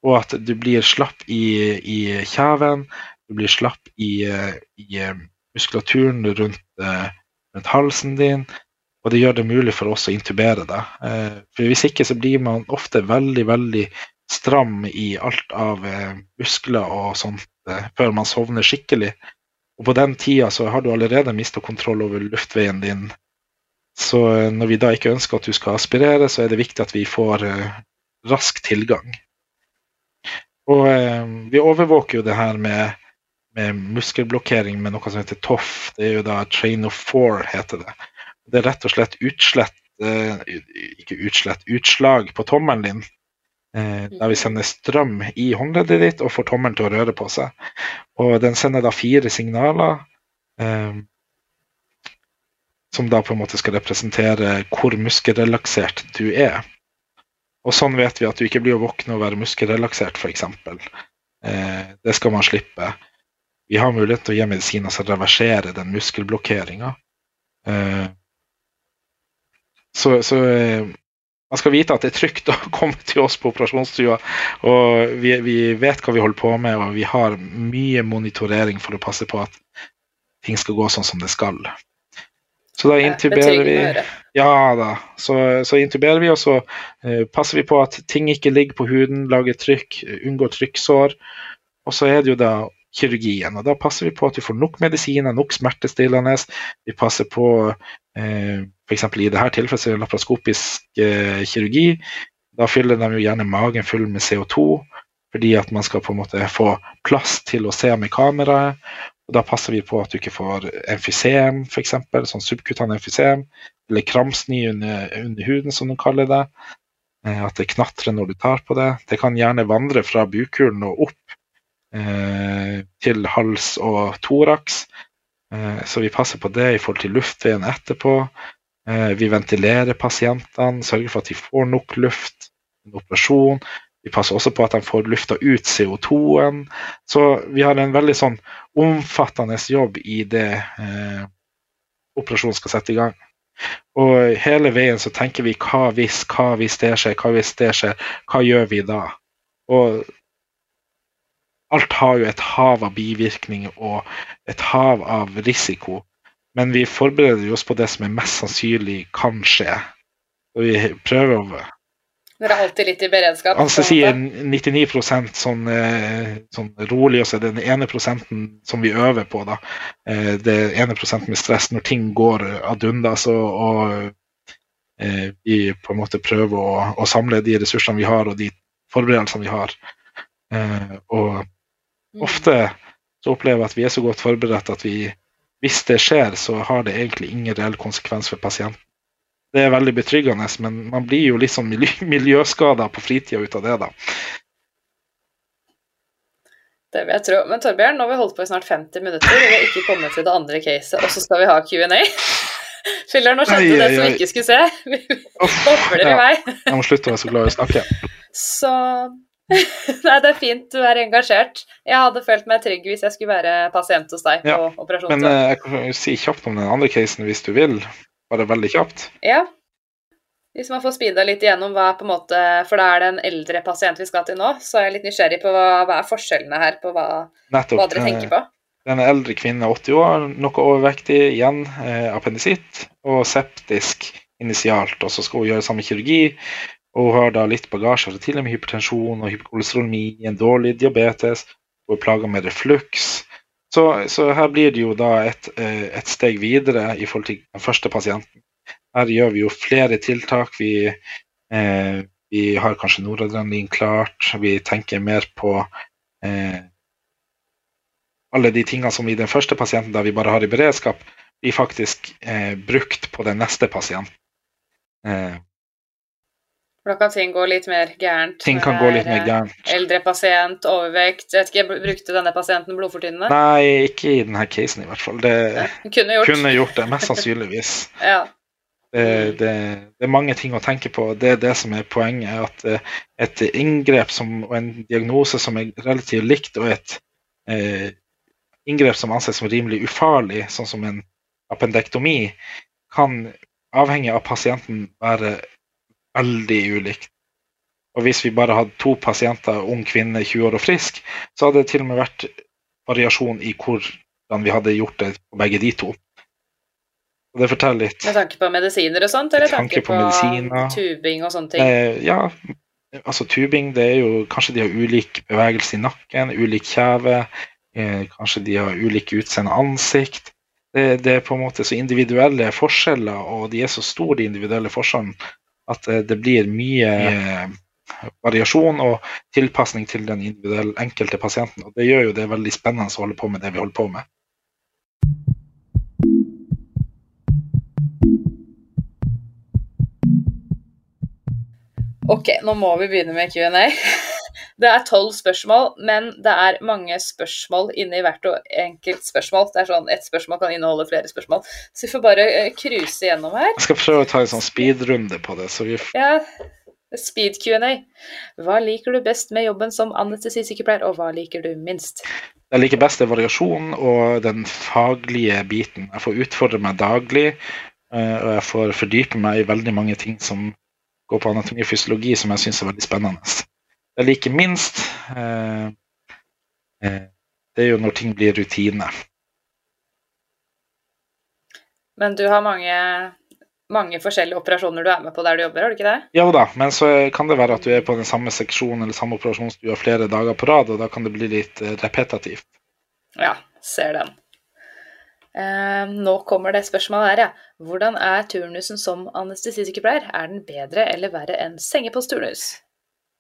og at du blir slapp i, i kjeven, du blir slapp i, eh, i eh, muskulaturen rundt, rundt halsen din, og det gjør det mulig for oss å intubere deg. Eh, for Hvis ikke så blir man ofte veldig veldig stram i alt av eh, muskler og sånt eh, før man sovner skikkelig. Og på den tida så har du allerede mista kontroll over luftveien din. Så når vi da ikke ønsker at du skal aspirere, så er det viktig at vi får rask tilgang. Og vi overvåker jo det her med, med muskelblokkering med noe som heter TOF. Det er jo da Train of Four, heter det. Det er rett og slett utslett eh, Ikke utslett, utslag på tommelen din. Eh, der vi sender strøm i håndleddet ditt og får tommelen til å røre på seg. Og den sender da fire signaler. Eh, som da på en måte skal representere hvor muskelrelaksert du er. Og sånn vet vi at du ikke blir å våkne og være muskelrelaksert, f.eks. Eh, det skal man slippe. Vi har mulighet til å gi medisiner som reverserer den muskelblokkeringa. Eh, så, så eh, man skal vite at det er trygt å komme til oss på operasjonsstua. Og vi, vi, vet hva vi holder på med, og vi har mye monitorering for å passe på at ting skal gå sånn som det skal. Så da intuberer vi. Ja da. Så, så intuberer vi, og så eh, passer vi på at ting ikke ligger på huden, lager trykk, unngår trykksår. Og så er det jo da kirurgien. Og da passer vi på at vi får nok medisiner, nok smertestillende. Vi passer på eh, f.eks. i dette tilfellet så er det laparoskopisk eh, kirurgi. Da fyller de jo gjerne magen full med CO2, fordi at man skal på en måte få plass til å se med kameraet. Og da passer vi på at du ikke får emfysem, f.eks., sånn subkutan emfysem, eller kramsny under, under huden, som de kaller det. Eh, At det knatrer når du tar på det. Det kan gjerne vandre fra bukhulen og opp eh, til hals og thorax. Eh, så vi passer på det i forhold til luftveien etterpå. Eh, vi ventilerer pasientene, sørger for at de får nok luft. En operasjon. Vi passer også på at de får lufta ut CO2-en. Så vi har en veldig sånn omfattende jobb i det eh, operasjonen skal sette i gang. Og hele veien så tenker vi hva hvis, hva hvis det skjer, hva hvis det skjer, hva gjør vi da? Og alt har jo et hav av bivirkninger og et hav av risiko. Men vi forbereder oss på det som er mest sannsynlig kan skje. Og vi prøver å Dere er alltid litt i beredskap. Altså sier 99 sånn, eh, sånn rolig, og så er det den ene prosenten som vi øver på. da. Eh, Det ene prosenten med stress når ting går ad undas, og, og eh, vi på en måte prøver å, å samle de ressursene vi har, og de forberedelsene vi har. Og Mm. ofte så opplever jeg at vi er så godt forberedt at vi, hvis det skjer, så har det egentlig ingen reell konsekvens for pasienten. Det er veldig betryggende, men man blir jo litt sånn miljø, miljøskada på fritida ut av det, da. Det vil jeg tro. Men Torbjørn, nå har vi holdt på i snart 50 minutter, og vi har ikke kommet til det andre caset, og så skal vi ha Q&A. Filler, nå skjønte du det som vi ikke skulle se. Vi bobler i vei. jeg må slutte å være så glad i å snakke. Så Nei, det er fint, du er engasjert. Jeg hadde følt meg trygg hvis jeg skulle være pasient hos deg Ja, på Men eh, jeg kan jo si kjapt om den andre casen hvis du vil. Bare veldig kjapt. Ja. Hvis man får speeda litt igjennom hva på en måte For da er det en eldre pasient vi skal til nå, så er jeg litt nysgjerrig på hva, hva er forskjellene her på hva, hva dere tenker på. Den eldre kvinnen eldre kvinne, 80 år, noe overvektig, igjen eh, appendisitt og septisk initialt. Og så skal hun gjøre samme kirurgi. Og har da litt bagasje fra tidligere med hypertensjon og hyperkolesterolemi, en dårlig diabetes, hun er plaga med refluks. Så, så her blir det jo da et, eh, et steg videre i forhold til den første pasienten. Her gjør vi jo flere tiltak. Vi, eh, vi har kanskje noradrenalin klart. Vi tenker mer på eh, alle de tingene som i den første pasienten, der vi bare har i beredskap, blir faktisk eh, brukt på den neste pasienten. Eh, For da kan ting gå litt mer gærent. ting kan gå litt mer eh, gærent. Eldre pasient, overvekt. Jeg vet ikke, Brukte denne pasienten blodfortynnende? Nei, ikke i denne casen i hvert fall. Det ja, kunne gjort. kunne gjort det, mest sannsynligvis. Ja. Det, det, det er mange ting å tenke på. Det er det som er poenget. At eh, et inngrep som, og en diagnose som er relativt likt, og et eh, inngrep som anses som rimelig ufarlig, sånn som en appendektomi, kan avhengig av pasienten være veldig ulikt. Og hvis vi bare hadde to pasienter, ung kvinne, 20 år og frisk, så hadde det til og med vært variasjon i hvordan vi hadde gjort det på begge de to. Og det forteller litt. Med tanke på medisiner og sånt, eller Med tanke tanke på på, tubing og sånne ting? Eh, ja, altså tubing, det er jo Kanskje de har ulik bevegelse i nakken, ulik kjeve. Eh, kanskje de har ulike utseende ansikt. Det, det er på en måte så individuelle forskjeller, og de er så store, de individuelle forskjellene, at eh, det blir mye variasjon og tilpasning til den individuelle enkelte pasienten. Og det gjør jo det veldig spennende å holde på med det vi holder på med. Ok, nå må vi begynne med Q&A. Det er tolv spørsmål, men det er mange spørsmål inni hvert og enkelt spørsmål. Det er sånn, Ett spørsmål kan inneholde flere spørsmål. Så vi får bare eh, cruise gjennom her. Jeg skal prøve å ta en sånn speedrunde på det. så vi Ja, Speed Q&A. Hva liker du best med jobben som anestesisykepleier, og hva liker du minst? Jeg liker best det variasjon og den faglige biten. Jeg får utfordre meg daglig, eh, og jeg får fordype meg i veldig mange ting som går på anatomi og fysiologi, som jeg syns er veldig spennende. Jeg liker minst eh, eh, Det er jo når ting blir rutine. Men du har mange, mange forskjellige operasjoner du er med på der du jobber, har du ikke det? Jo da, men så kan det være at du er på den samme seksjonen eller samme operasjonsstua flere dager på rad, og da kan det bli litt eh, repetativt. Ja, ser den. Eh, nå kommer det spørsmålet her, ja. Hvordan er turnusen som anestesisykepleier? Er den bedre eller verre enn sengepostturnus?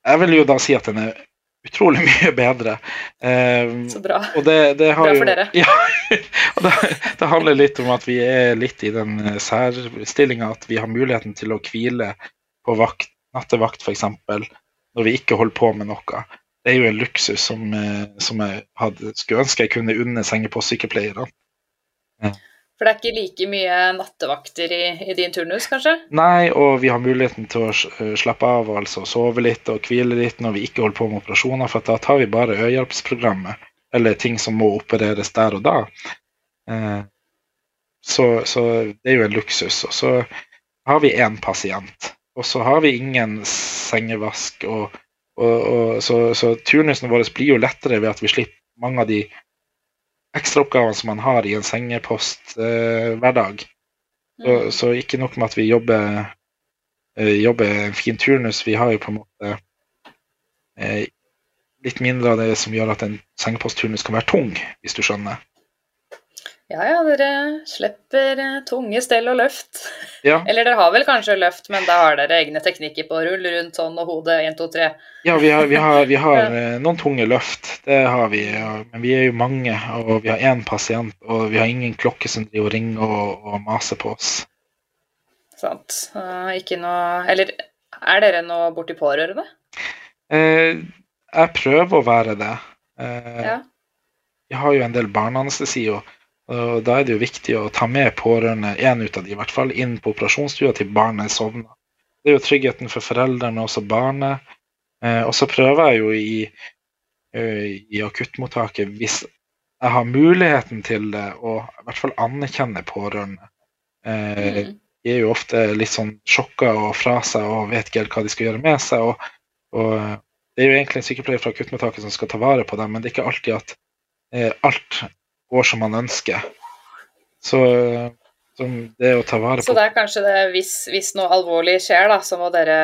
Jeg vil jo da si at den er utrolig mye bedre. Eh, Så bra. det, det har Bra for dere. Ja, og det, det handler litt om at vi er litt i den særstillinga at vi har muligheten til å hvile på vakt, nattevakt f.eks., når vi ikke holder på med noe. Det er jo en luksus som, eh, som jeg hadde, skulle ønske jeg kunne unne sengepostsykepleierne. For det er ikke like mye nattevakter i, i din turnus, kanskje? Nei, og vi har muligheten til å eh, slappe av og altså sove litt og hvile litt når vi ikke holder på med operasjoner, for da tar vi bare øyehjelpsprogrammet, eller ting som må opereres der og da. Eh, så, så det er jo en luksus. Og så har vi én pasient, og så har vi ingen sengevask. Og, og, og, så, så turnusen vår blir jo lettere ved at vi slipper mange av de ekstraoppgavene som man har i en sengepost eh. Så, Mm. så ikke nok med at vi jobber, eh, jobber en fin turnus, vi har jo på en måte eh, litt mindre av det som gjør at en sengepostturnus kan være tung, hvis du skjønner. Ja ja, dere slipper eh, tunge stell og løft. Ja, Eller dere har vel kanskje løft, men da har dere egne teknikker på rull rundt hånd og hodet 1, 2, 3. ja vi har, vi har, vi har eh, noen tunge løft, det har vi. Men vi er jo mange, og vi har én pasient, og vi har ingen klokke som driver og ringer og, og maser på oss. Sant. Eh, ikke noe Eller er dere nå borti pårørende? Eh, jeg prøver å være det. Eh, Ja. Vi har jo en del barneanestesi, og, og da er det jo viktig å ta med pårørende, én ut av de i hvert fall, inn på operasjonsstua til barnet sovner. Det er jo tryggheten for foreldrene og også barnet. Eh, og så prøver jeg jo i, eh, i akuttmottaket, hvis jeg har muligheten til det, å i hvert fall anerkjenne pårørende. Eh, Mm. de er jo ofte litt sånn sjokka og fra seg og vet ikke helt hva de skal gjøre med seg. Og, og det er jo egentlig en sykepleier fra akuttmottaket som skal ta vare på dem, men det er ikke alltid at eh, alt går som man ønsker. Så, så det å ta vare på Så det er kanskje det hvis, hvis noe alvorlig skjer, da, så må dere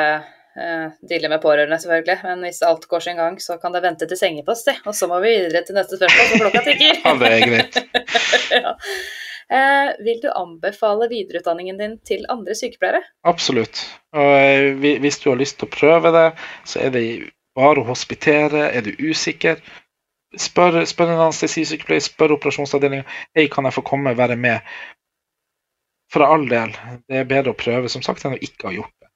eh, deale med pårørende, selvfølgelig. Men hvis alt går sin gang, så kan det vente til sengepost, det. Og så må vi videre til neste spørsmål, for klokka tikker. Ja, det er greit. ja. eh, vil du anbefale videreutdanningen din til andre sykepleiere? Absolutt. Og eh, hvis du har lyst til å prøve det, så er det bare å hospitere. Er du usikker, spør, spør en anestesisykepleier, spør operasjonsavdelinga. Hei, kan jeg få komme og være med? For all del. Det er bedre å prøve som sagt enn å ikke ha gjort det.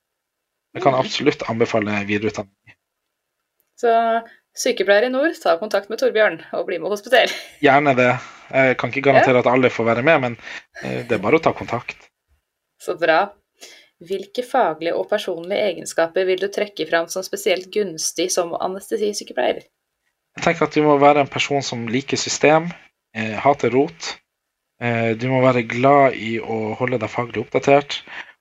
Jeg kan Mhm. absolutt anbefale videreutdanning. Så sykepleiere i nord, ta kontakt med Torbjørn og bli med og hospitere. Gjerne det. Jeg kan ikke garantere at alle får være med, men eh, det er bare å ta kontakt. Så bra. Hvilke faglige og personlige egenskaper vil du trekke fram som spesielt gunstig som anestesisykepleier? Jeg tenker at du må være en person som liker system, eh, hater rot. Eh, du må være glad i å holde deg faglig oppdatert.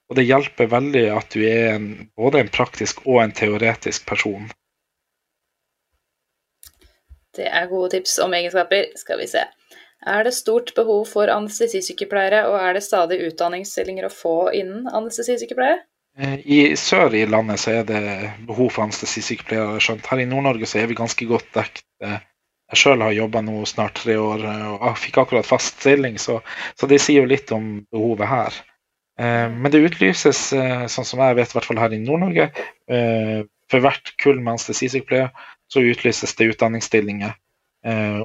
Og det hjelper veldig at du er en, både en praktisk og en teoretisk person. Det er gode tips om egenskaper. Skal vi se. Er det stort behov for anestesisykepleiere, og er det stadig utdanningsstillinger å få innen anestesisykepleie? I sør i landet så er det behov for anestesisykepleiere. skjønt. Her i Nord-Norge så er vi ganske godt dekket. Eh, Jeg sjøl har jobba nå snart tre år og fikk akkurat fast stilling, så, så det sier jo litt om behovet her. Eh, Men det utlyses, eh, sånn som jeg vet, i hvert fall her i Nord-Norge, eh, for hvert kull med anestesisykepleiere så utlyses det utdanningsstillinger.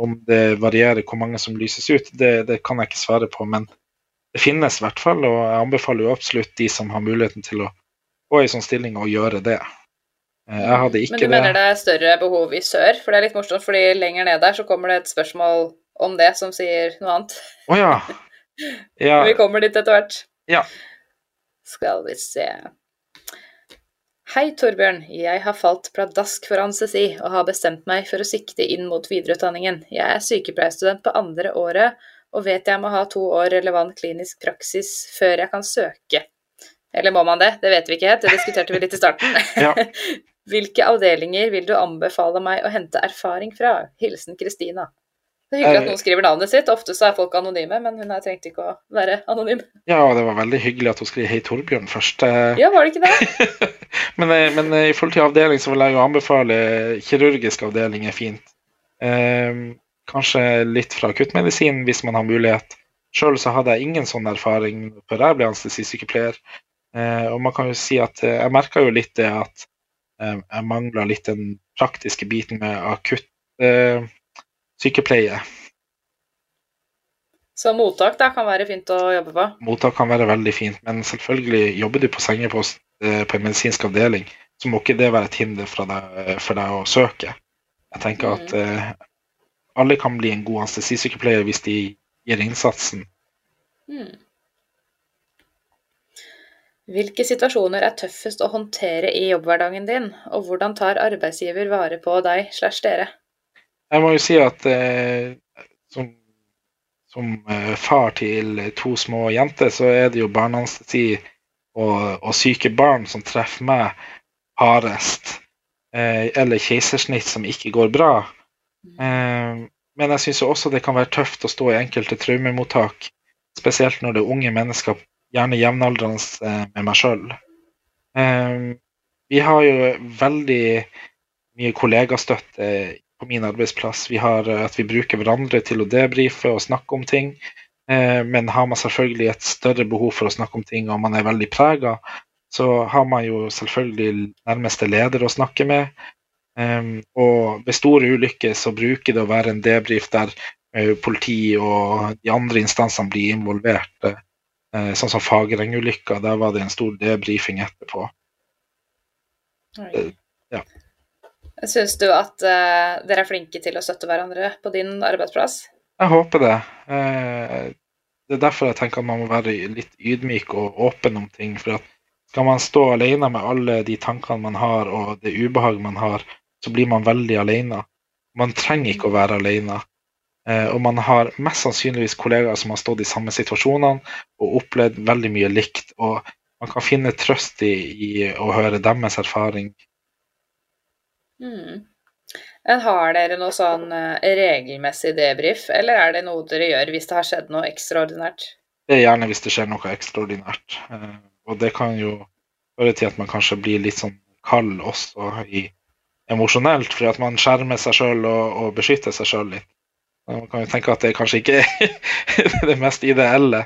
Om det varierer hvor mange som lyses ut, det, det kan jeg ikke svare på, men det finnes i hvert fall, og jeg anbefaler jo absolutt de som har muligheten til å gå i sånn stilling å gjøre det. Eh, Jeg hadde ikke det. Men du mener det. er større behov i sør? For det er litt morsomt, fordi lenger ned der så kommer det et spørsmål om det som sier noe annet. Å ja. ja. Vi kommer dit etter hvert. Ja. Skal vi se. Hei, Torbjørn. Jeg har falt pladask for anestesi og har bestemt meg for å sikte inn mot videreutdanningen. Jeg er sykepleierstudent på andre året og vet jeg må ha to år relevant klinisk praksis før jeg kan søke. Eller må man det? Det vet vi ikke helt, det diskuterte vi litt i starten. Ja. Hvilke avdelinger vil du anbefale meg å hente erfaring fra? Hilsen Kristina. Det er hyggelig at Eh, noen skriver navnet sitt. Ofte så er folk anonyme, men hun her trengte ikke å være anonym. Ja, og det var veldig hyggelig at hun skrev 'Hei, Torbjørn' først. Eh, Ja, var det ikke det? men, eh, men i forhold til avdeling så vil jeg jo anbefale kirurgisk avdeling er fint. Eh, kanskje litt fra akuttmedisin hvis man har mulighet. Sjøl så hadde jeg ingen sånn erfaring før jeg ble anestesisykepleier. Eh, og man kan jo si at eh, jeg merka jo litt det at eh, jeg mangla litt den praktiske biten med akutt eh, sykepleie. Så mottak da kan være fint å jobbe på. Mottak kan være veldig fint, men selvfølgelig jobber du på sengepost på en medisinsk avdeling, så må ikke det være et hinder for deg, for deg å søke. Jeg tenker at eh, alle kan bli en god anestesisykepleier hvis de gir innsatsen. Hmm. Hvilke situasjoner er tøffest å håndtere i jobbhverdagen din, og hvordan tar arbeidsgiver vare på deg slash dere? Jeg må jo si at eh, som, som eh, far til to små jenter, så er det jo barneanestesi og, og syke barn som treffer meg hardest. Eh, eller keisersnitt som ikke går bra. Eh, men jeg syns også det kan være tøft å stå i enkelte traumemottak, spesielt når det er unge mennesker, gjerne jevnaldrende eh, med meg sjøl. Vi har jo veldig mye kollegastøtte på min arbeidsplass. Vi har eh, at vi bruker hverandre til å debrife og snakke om ting. Eh, Men har man selvfølgelig et større behov for å snakke om ting, og man er veldig prega, så har man jo selvfølgelig nærmeste leder å snakke med. Um, og ved store ulykker så bruker det å være en debrief der politi og de andre instansene blir involvert. Eh, sånn som Fagereng-ulykka, der var det en stor debrifing etterpå. Ja. Syns du at eh, dere er flinke til å støtte hverandre på din arbeidsplass? Jeg håper det. Eh, det er derfor jeg tenker at man må være litt ydmyk og åpen om ting. For at skal man stå alene med alle de tankene man har og det ubehag man har, så blir man veldig alene. Man trenger ikke å være alene. Eh, og man har mest sannsynligvis kollegaer som har stått i samme situasjonene og opplevd veldig mye likt. Og man kan finne trøst i, i å høre deres erfaring. Mm. Har dere noe sånn eh, regelmessig debrief, eller er det noe dere gjør hvis det har skjedd noe ekstraordinært? Det er gjerne hvis det skjer noe ekstraordinært. Eh, og det kan jo føre til at man kanskje blir litt sånn kald også i, emosjonelt, fordi at man skjermer seg sjøl og, og beskytter seg sjøl litt. Man kan jo tenke at det kanskje ikke er det mest ideelle.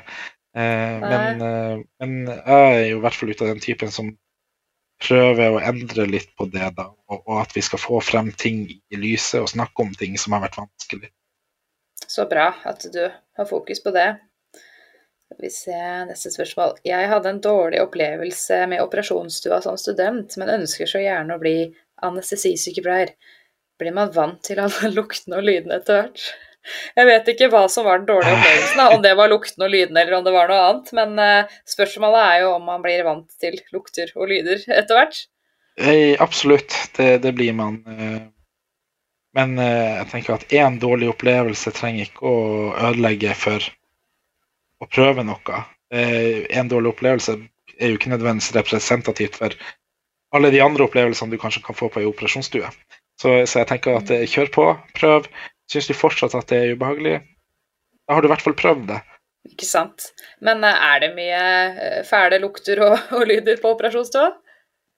Eh, men, eh, men jeg er jo i hvert fall ute av den typen som prøver å endre litt på det, da. Og, og at vi skal få frem ting i lyset og snakke om ting som har vært vanskelig. Så bra at du har fokus på det. Skal vi se, neste spørsmål. Jeg hadde en dårlig opplevelse med operasjonsstua som student, men ønsker så gjerne å bli anestesisykepleier. Blir man vant til alle luktene og lydene etter hvert? Jeg vet ikke hva som var den dårlige opplevelsen, om det var lukten og lydene eller om det var noe annet, men eh, spørsmålet er jo om man blir vant til lukter og lyder etter hvert. Eh, absolutt, det, det blir man. eh. Men jeg tenker at én dårlig opplevelse trenger ikke å ødelegge for å prøve noe. En dårlig opplevelse er jo ikke nødvendigvis representativt for alle de andre opplevelsene du kanskje kan få på ei operasjonsstue. Så, så jeg tenker at kjør på, prøv. Syns du fortsatt at det er ubehagelig, da har du i hvert fall prøvd det. Ikke sant. Men eh, er det mye eh, fæle lukter og, og lyder på operasjonsstua?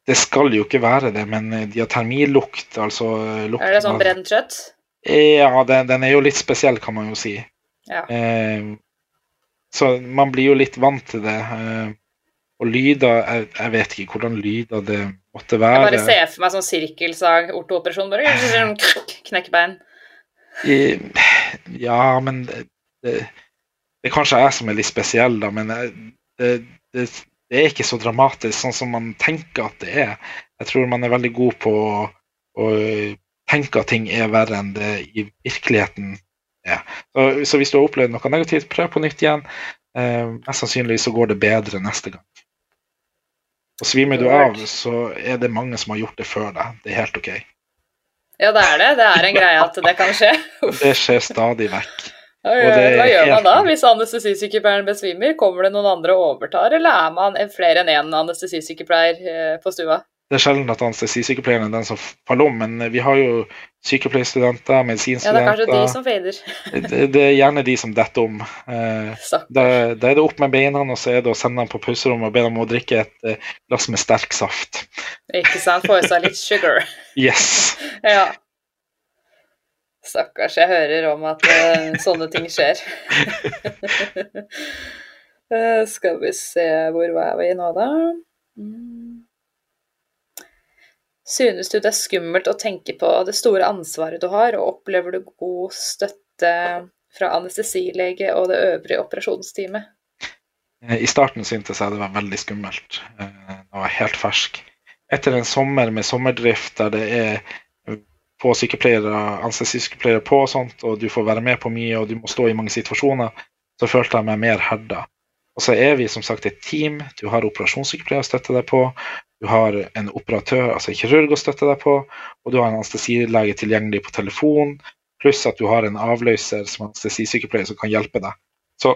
Det skal jo ikke være det, men eh, diatermilukt, altså lukten Er det sånn brent kjøtt? Ja, den, den er jo litt spesiell, kan man jo si. Ja. Eh, så man blir jo litt vant til det. Eh, og lyder jeg, jeg vet ikke hvordan lyder det måtte Jeg bare ser for meg sånn sirkelsag, ortooperasjon, bare sånn knekkbein. Ja, men det, det, det er kanskje jeg som er litt spesiell, da. Men det, det, det er ikke så dramatisk sånn som man tenker at det er. Jeg tror man er veldig god på å, å tenke at ting er verre enn det i virkeligheten er. Så, så hvis du har opplevd noe negativt, prøv på nytt igjen. Eh, mest sannsynlig så går det bedre neste gang. Og svimer du av, så er det mange som har gjort det før deg. Det er helt OK. Ja, det er det. Det er en greie at det kan skje. Det skjer stadig vekk. Hva gjør man da hvis anestesisykepleieren besvimer? Kommer det noen andre og overtar, eller er man flere enn én anestesisykepleier eh, på stua? Det er sjelden at anestesisykepleieren er den som faller om, men vi har jo sykepleierstudenter, Ja, det er kanskje de som fader. det, det er gjerne de som detter om. Eh, da, da er det opp med beina, og så er det å sende dem på pauserommet og be dem om å drikke et eh, glass med sterk saft. Ikke sant? Få i seg litt sugar. Yes! Ja. Stakkars, jeg hører om at uh, sånne ting skjer. uh, skal vi se, hvor var vi nå, da? Mm. Synes du det er skummelt å tenke på det store ansvaret du har, og opplever du god støtte fra anestesilege og det øvrige operasjonsteamet? Eh, I starten syntes jeg det var veldig skummelt. Eh, Jeg var helt fersk. Etter en sommer med sommerdrift der det er få sykepleiere, anestesisykepleiere på og sånt, og du får være med på mye og du må stå i mange situasjoner, så følte jeg meg mer herda. Og så er vi som sagt et team. Du har operasjonssykepleiere å støtte deg på. Du har en operatør, altså en kirurg å støtte deg på, og du har en anestesilege tilgjengelig på telefon, pluss at du har en avløser som anestesisykepleier som kan hjelpe deg. Så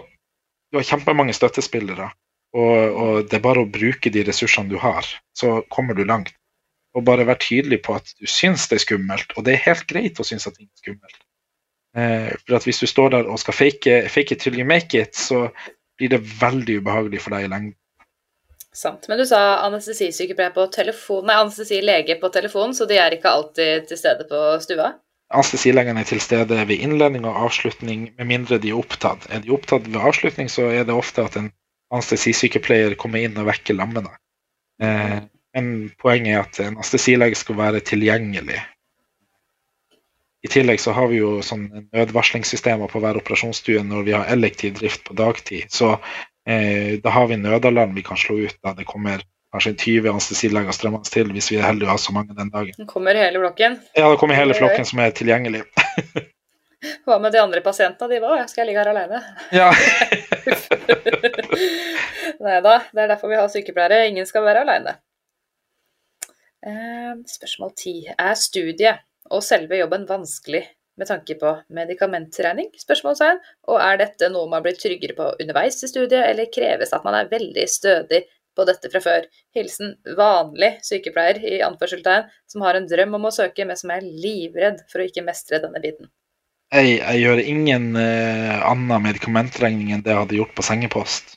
du har kjempemange støttespillere, og, og det er bare å bruke de ressursene du har, så kommer du langt. Og bare vær tydelig på at du syns det er skummelt, og det er helt greit å synes at ting er skummelt. Eh, for hvis du står der og skal fake, fake it till you make it, så blir det veldig ubehagelig for deg i lengden. Sant. Men du sa anestesisykepleier på telefon, nei, anestesilege på telefon, så de er ikke alltid til stede på stua? Anestesilegen er til stede ved innledning og avslutning, med mindre de er opptatt. Er de opptatt ved avslutning, så er det ofte at en anestesisykepleier kommer inn og vekker lammene. Eh, men poenget er at en anestesilege skal være tilgjengelig. I tillegg så har vi jo sånn nødvarslingssystemer på hver operasjonsstue når vi har elektiv drift på dagtid. Så da har vi nødalarm vi kan slå ut da det kommer kanskje 20 anestesileger strømmende til, hvis vi er heldige å ha så mange den dagen. Den kommer hele blokken. Ja, det kommer hele flokken som er tilgjengelig. Hva med de andre pasientene? De var, skal jeg ligge her alene? Ja. Nei da, det er derfor vi har sykepleiere. Ingen skal være alene. Eh, spørsmål ti. Er studiet og selve jobben vanskelig med tanke på medikamentregning? Spørsmålstegn. Og er dette noe man blir tryggere på underveis i studiet, eller kreves at man er veldig stødig på dette fra før? Hilsen vanlig sykepleier i anførselstegn som har en drøm om å søke, men som er livredd for å ikke mestre denne biten. Jeg, jeg gjør ingen uh, annen medikamentregning enn det jeg hadde gjort på sengepost.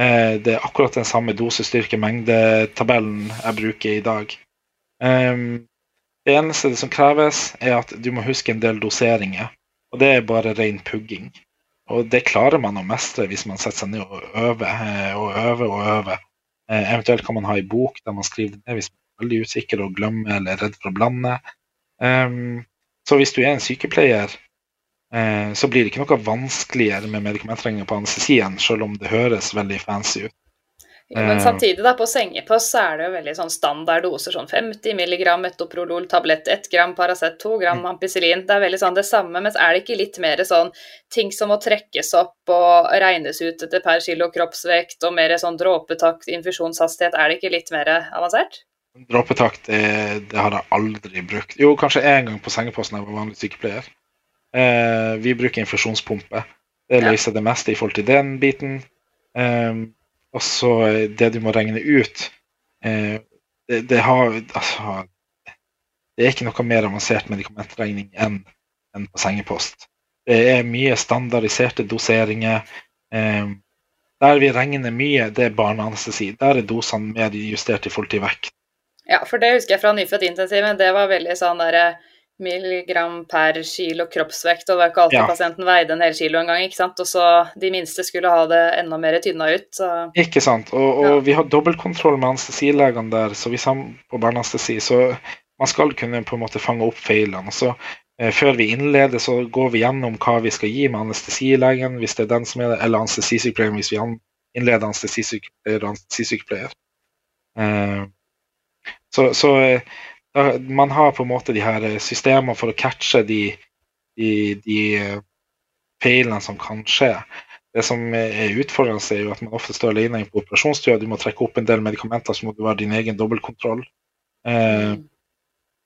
Eh, det er akkurat den samme dosestyrke-mengde-tabellen jeg bruker i dag. Ehm, det eneste som kreves, er at du må huske en del doseringer. Og det er bare ren pugging. Og det klarer man å mestre hvis man setter seg ned og øver eh, og øver og øver. Eh, eventuelt kan man ha ei bok der man skriver det ned hvis man er veldig usikker og glemmer eller er redd for å blande. Ehm, så hvis du er en sykepleier, eh, så blir det ikke noe vanskeligere med medikamentregninga på anestesien, selv om det høres veldig fancy ut. Jo, men Eh. samtidig, da, på sengepost så er det jo veldig sånn standard doser, sånn 50 mg metoprolol tablett, 1 gram Paracet, 2 gram ampicillin. Det er veldig sånn det samme, men er det ikke litt mer sånn ting som må trekkes opp og regnes ut etter per kilo kroppsvekt, og mer sånn dråpetakt, infusjonshastighet, er det ikke litt mer avansert? Dråpetakt det, det har jeg aldri brukt. Jo, kanskje én gang på sengeposten jeg var vanlig sykepleier. Eh, vi bruker infusjonspumpe. Det Ja. det meste i forhold til den biten. Ehm, og så eh, det du må regne ut eh, det, det har Altså Det er ikke noe mer avansert medikamentregning enn en på sengepost. Det er mye standardiserte doseringer. Eh, der vi regner mye, det er barneanestesi. Der er dosene mer justert i forhold til vekt. Ja, for det husker jeg fra nyfødtintensiven, det var veldig sånn derre milligram per kilo kroppsvekt, og det var ikke alltid Ja. pasienten veide en hel kilo engang, og så de minste skulle ha det enda mer tynna ut, så Ikke sant. Og, og Ja. vi har dobbeltkontroll med anestesilegene der, så hvis han på barneanestesi, så man skal kunne på en måte fange opp feilene. Og så eh, før vi innleder, så går vi gjennom hva vi skal gi med anestesilegen, hvis det er den som er det, eller anestesisykepleieren hvis vi innleder anestesisykepleier anestesisykepleier. Eh, så så eh, man har på en måte de her eh, systemene for å catche de, de, de eh, feilene som kan skje. Det som er utfordrende, er jo at man ofte står alene på operasjonsstua. Du må trekke opp en del medikamenter, så må du ha din egen dobbeltkontroll. Eh,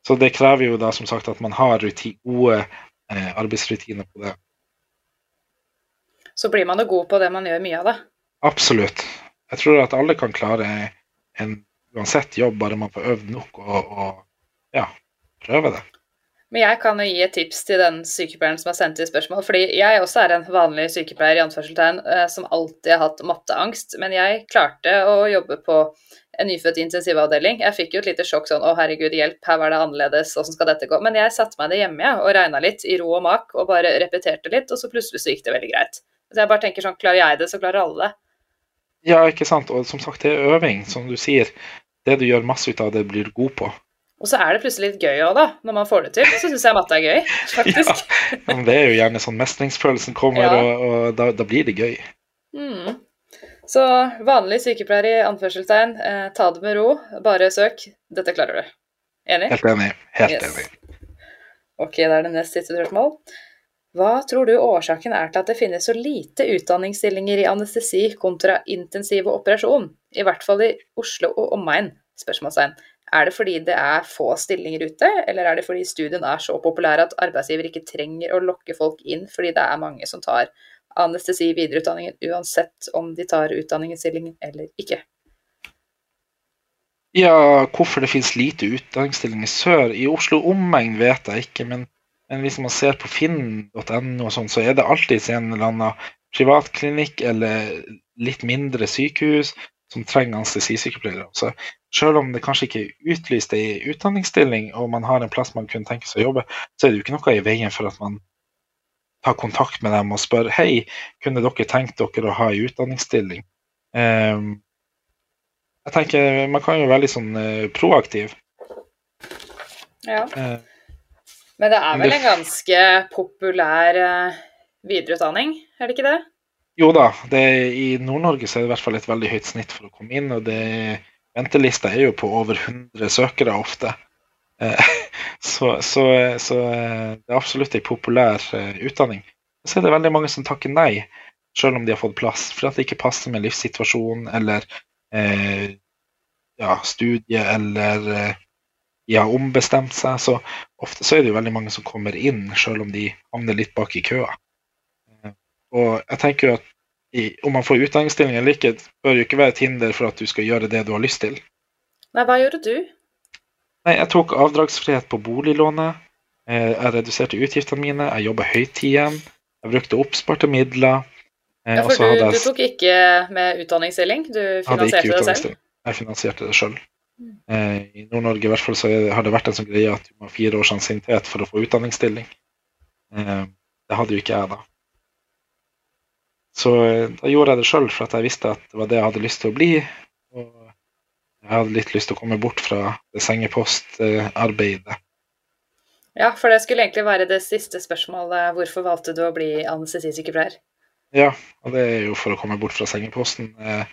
så det krever jo da som sagt at man har gode eh, arbeidsrutiner på det. så blir man jo god på det man gjør mye av det. Absolutt. Jeg tror at alle kan klare en uansett jobb, bare man får øvd nok og, og ja, prøve det. Men jeg kan jo gi et tips til den sykepleieren som har sendt inn spørsmål. Fordi jeg også er en vanlig sykepleier i anførselstegn eh, som alltid har hatt matteangst. Men jeg klarte å jobbe på en nyfødt intensivavdeling. Jeg fikk jo et lite sjokk sånn å herregud, hjelp, her var det annerledes, åssen skal dette gå? Men jeg satte meg det hjemme ja, og regna litt i ro og mak og bare repeterte litt, og så plutselig så gikk det veldig greit. Så jeg bare tenker sånn, klarer jeg det, så klarer alle det. Ja, ikke sant. Og som sagt, det er øving, som du sier. Det du gjør masse ut av, det blir du god på. Og så er det plutselig litt gøy òg, da. Når man får det til, så syns jeg matte er gøy, faktisk. Ja, men det er jo gjerne sånn mestringsfølelsen kommer, Ja. og, og da, da blir det gøy. Mm. Så vanlig sykepleier i anførselstegn, eh, ta det med ro, bare søk. Dette klarer du. Enig? Helt enig. Helt Yes. enig. Ok, da er det nest siste spørsmål. Hva tror du årsaken er til at det finnes så lite utdanningsstillinger i anestesi kontra intensiv og operasjon? I hvert fall i Oslo og omegn? Spørsmålstegn. Er det fordi det er få stillinger ute, eller er det fordi studien er så populær at arbeidsgiver ikke trenger å lokke folk inn fordi det er mange som tar anestesi i videreutdanningen uansett om de tar utdanningsstillingen eller ikke? Ja, hvorfor det finnes lite utdanningsstillinger sør? I Oslo omegn vet jeg ikke, men, men hvis man ser på finn.no, sånn, så er det alltid en eller annen privatklinikk eller litt mindre sykehus som trenger anestesisykepleiere. Så selv om det kanskje ikke er utlyst ei utdanningsstilling, og man har en plass man kunne tenke seg å jobbe, så er det jo ikke noe i veien for at man tar kontakt med dem og spør hei, kunne dere tenkt dere å ha ei utdanningsstilling? Um, jeg tenker Man kan jo være litt sånn uh, proaktiv. Ja. Uh, Men det er vel en ganske populær uh, videreutdanning, er det ikke det? Jo da, det, i Nord-Norge så er det i hvert fall et veldig høyt snitt for å komme inn. Og det, ventelista er jo på over 100 søkere ofte. Eh, så, så, så eh, det er absolutt en populær eh, utdanning. Så er det veldig mange som takker nei, selv om de har fått plass. For at det ikke passer med livssituasjonen eller eh, ja, studie eller de har ombestemt seg. Så ofte så er det jo veldig mange som kommer inn, selv om de havner litt bak i køa. Og jeg tenker jo at i, om man får utdanningsstilling eller ikke, bør jo ikke være et hinder for at du skal gjøre det du har lyst til. Nei, hva gjorde du? Nei, jeg tok avdragsfrihet på boliglånet. eh, Jeg reduserte utgiftene mine. Jeg jobba høytid igjen. Jeg brukte oppsparte midler. eh, Ja, for du, hadde du tok ikke med utdanningsstilling, du finansierte det selv? Jeg finansierte det sjøl. Mm. I Nord-Norge i hvert fall så har det vært en sånn greie at du må ha fire års ansiennitet for å få utdanningsstilling. Eh, Det hadde jo ikke jeg da. Så eh, da gjorde jeg det sjøl, for at jeg visste at det var det jeg hadde lyst til å bli. Og jeg hadde litt lyst til å komme bort fra det sengepostarbeidet. Ja, for det skulle egentlig være det siste spørsmålet. Hvorfor valgte du å bli anestesisykepleier? Ja, og det er jo for å komme bort fra sengeposten. Eh,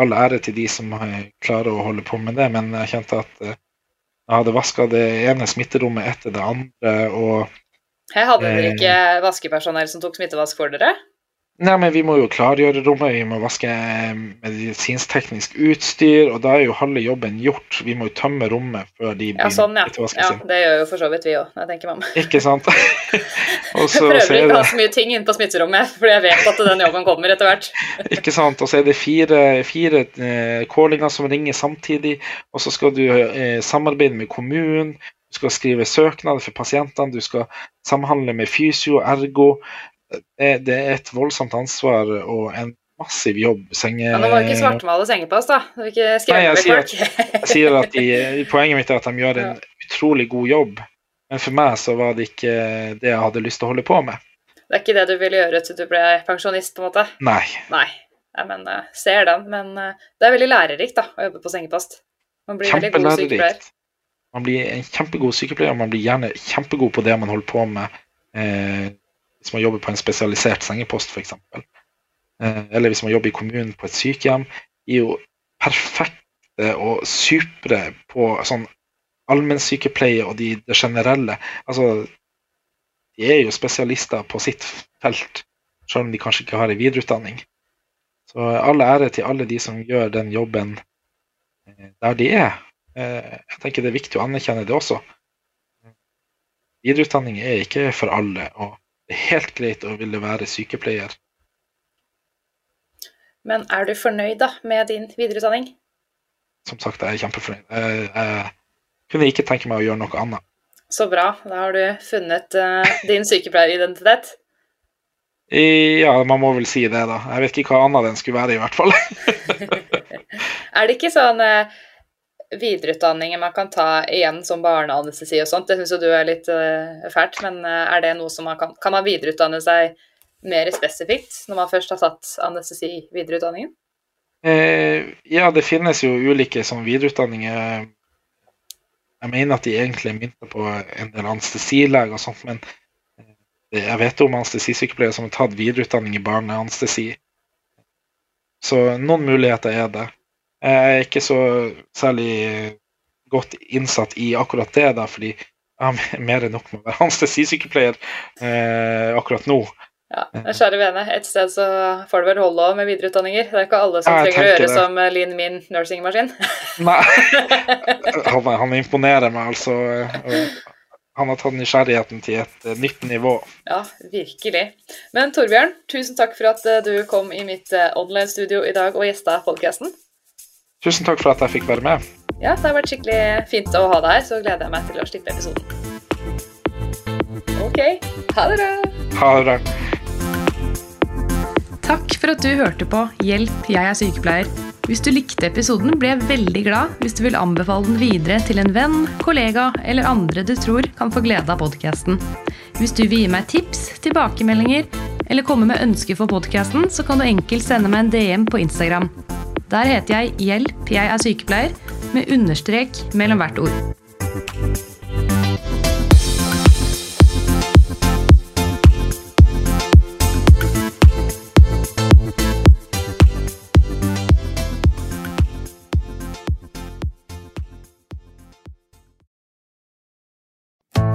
All ære til de som eh, klarer å holde på med det, men jeg kjente at eh, jeg hadde vaska det ene smitterommet etter det andre. og Her hadde dere Eh. ikke vaskepersonell som tok smittevask for dere? Nei, men Vi må jo klargjøre rommet, vi må vaske eh, medisinsk-teknisk utstyr. Og da er jo halve jobben gjort. Vi må jo tømme rommet før de Ja, begynner sånn, ja. vaske vasken ja. sin. Det gjør jo for så vidt vi òg, jeg tenker meg om. Ikke sant? og Jeg prøver er ikke å ha så mye ting inne på smitterommet, for jeg vet at den jobben kommer etter hvert. Ikke sant? Og så er det fire, fire eh, callinger som ringer samtidig. Og så skal du eh, samarbeide med kommunen. Du skal skrive søknader for pasientene. Du skal samhandle med fysio, ergo. Det, det er et voldsomt ansvar og en massiv jobb. Senge... Ja, nå var det ikke svartmale sengepass, da. Du ikke Nei, jeg sier at, Jeg sier at de, Poenget mitt er at de gjør en utrolig god jobb. Men for meg så var det ikke det jeg hadde lyst til å holde på med. Det er ikke det du ville gjøre til du ble pensjonist, på en måte? Nei. Nei. Nei, men eh, ser den. Men eh, det er veldig lærerikt da, å jobbe på sengepost. Man blir veldig god sykepleier. Man blir en kjempegod sykepleier, og man blir gjerne kjempegod på det man holder på med. Eh, hvis man jobber på en spesialisert sengepost, f.eks. Eh, eller hvis man jobber i kommunen på et sykehjem. Er jo perfekte og supre på sånn allmennsykepleie og de, det generelle. Altså, de er jo spesialister på sitt felt, selv om de kanskje ikke har en videreutdanning. Så all ære til alle de som gjør den jobben eh, der de er. Eh, Jeg tenker det er viktig å anerkjenne det også. Videreutdanning er ikke for alle, og det er helt greit å ville være sykepleier. Men er du fornøyd da med din videreutdanning? som sagt, jeg er kjempefornøyd. Jeg, jeg kunne ikke tenke meg å gjøre noe annet. Så bra. Da har du funnet uh, din sykepleieridentitet. Ja, man må vel si det, da. Jeg vet ikke hva annet den skulle være, i hvert fall. er det ikke sånn uh, videreutdanninger man kan ta igjen som barneanestesi og sånt? Det syns jo du er litt uh, fælt, men er det noe som man kan Kan man videreutdanne seg mer spesifikt når man først har tatt anestesi-videreutdanningen? Eh, ja, det finnes jo ulike sånn videreutdanninger. Jeg mener at de egentlig mynta på en del anestesileger og sånt, men eh, jeg vet om anestesisykepleiere som har tatt videreutdanning i barneanestesi. Så noen muligheter er det. Jeg er ikke så særlig godt innsatt i akkurat det, da, fordi jeg har mer enn nok med å være anestesisykepleier eh, akkurat nå. Ja, Kjære vene, et sted så får det vel holde med videreutdanninger. Det er ikke alle som trenger å gjøre det. som Linn Min nursing-maskin. Nei, han, han, imponerer meg, altså. Han har tatt nysgjerrigheten til et eh, nytt nivå. Ja, virkelig. Men Torbjørn, tusen takk for at eh, du kom i mitt eh, online-studio i dag og gjesta podkasten. Tusen takk for at jeg fikk være med. Ja, det har vært skikkelig fint å ha deg her, så gleder jeg meg til å slippe episoden. Ok, ha det bra. Ha det bra. Takk for at du hørte på Hjelp, jeg er sykepleier. Hvis du likte episoden, blir jeg veldig glad hvis du vil anbefale den videre til en venn, kollega eller andre du tror kan få glede av podkasten. Hvis du vil gi meg tips, tilbakemeldinger eller komme med ønsker for podkasten, så kan du enkelt sende meg en DM på Instagram. Der heter jeg Hjelp, jeg er sykepleier, med understrek mellom hvert ord.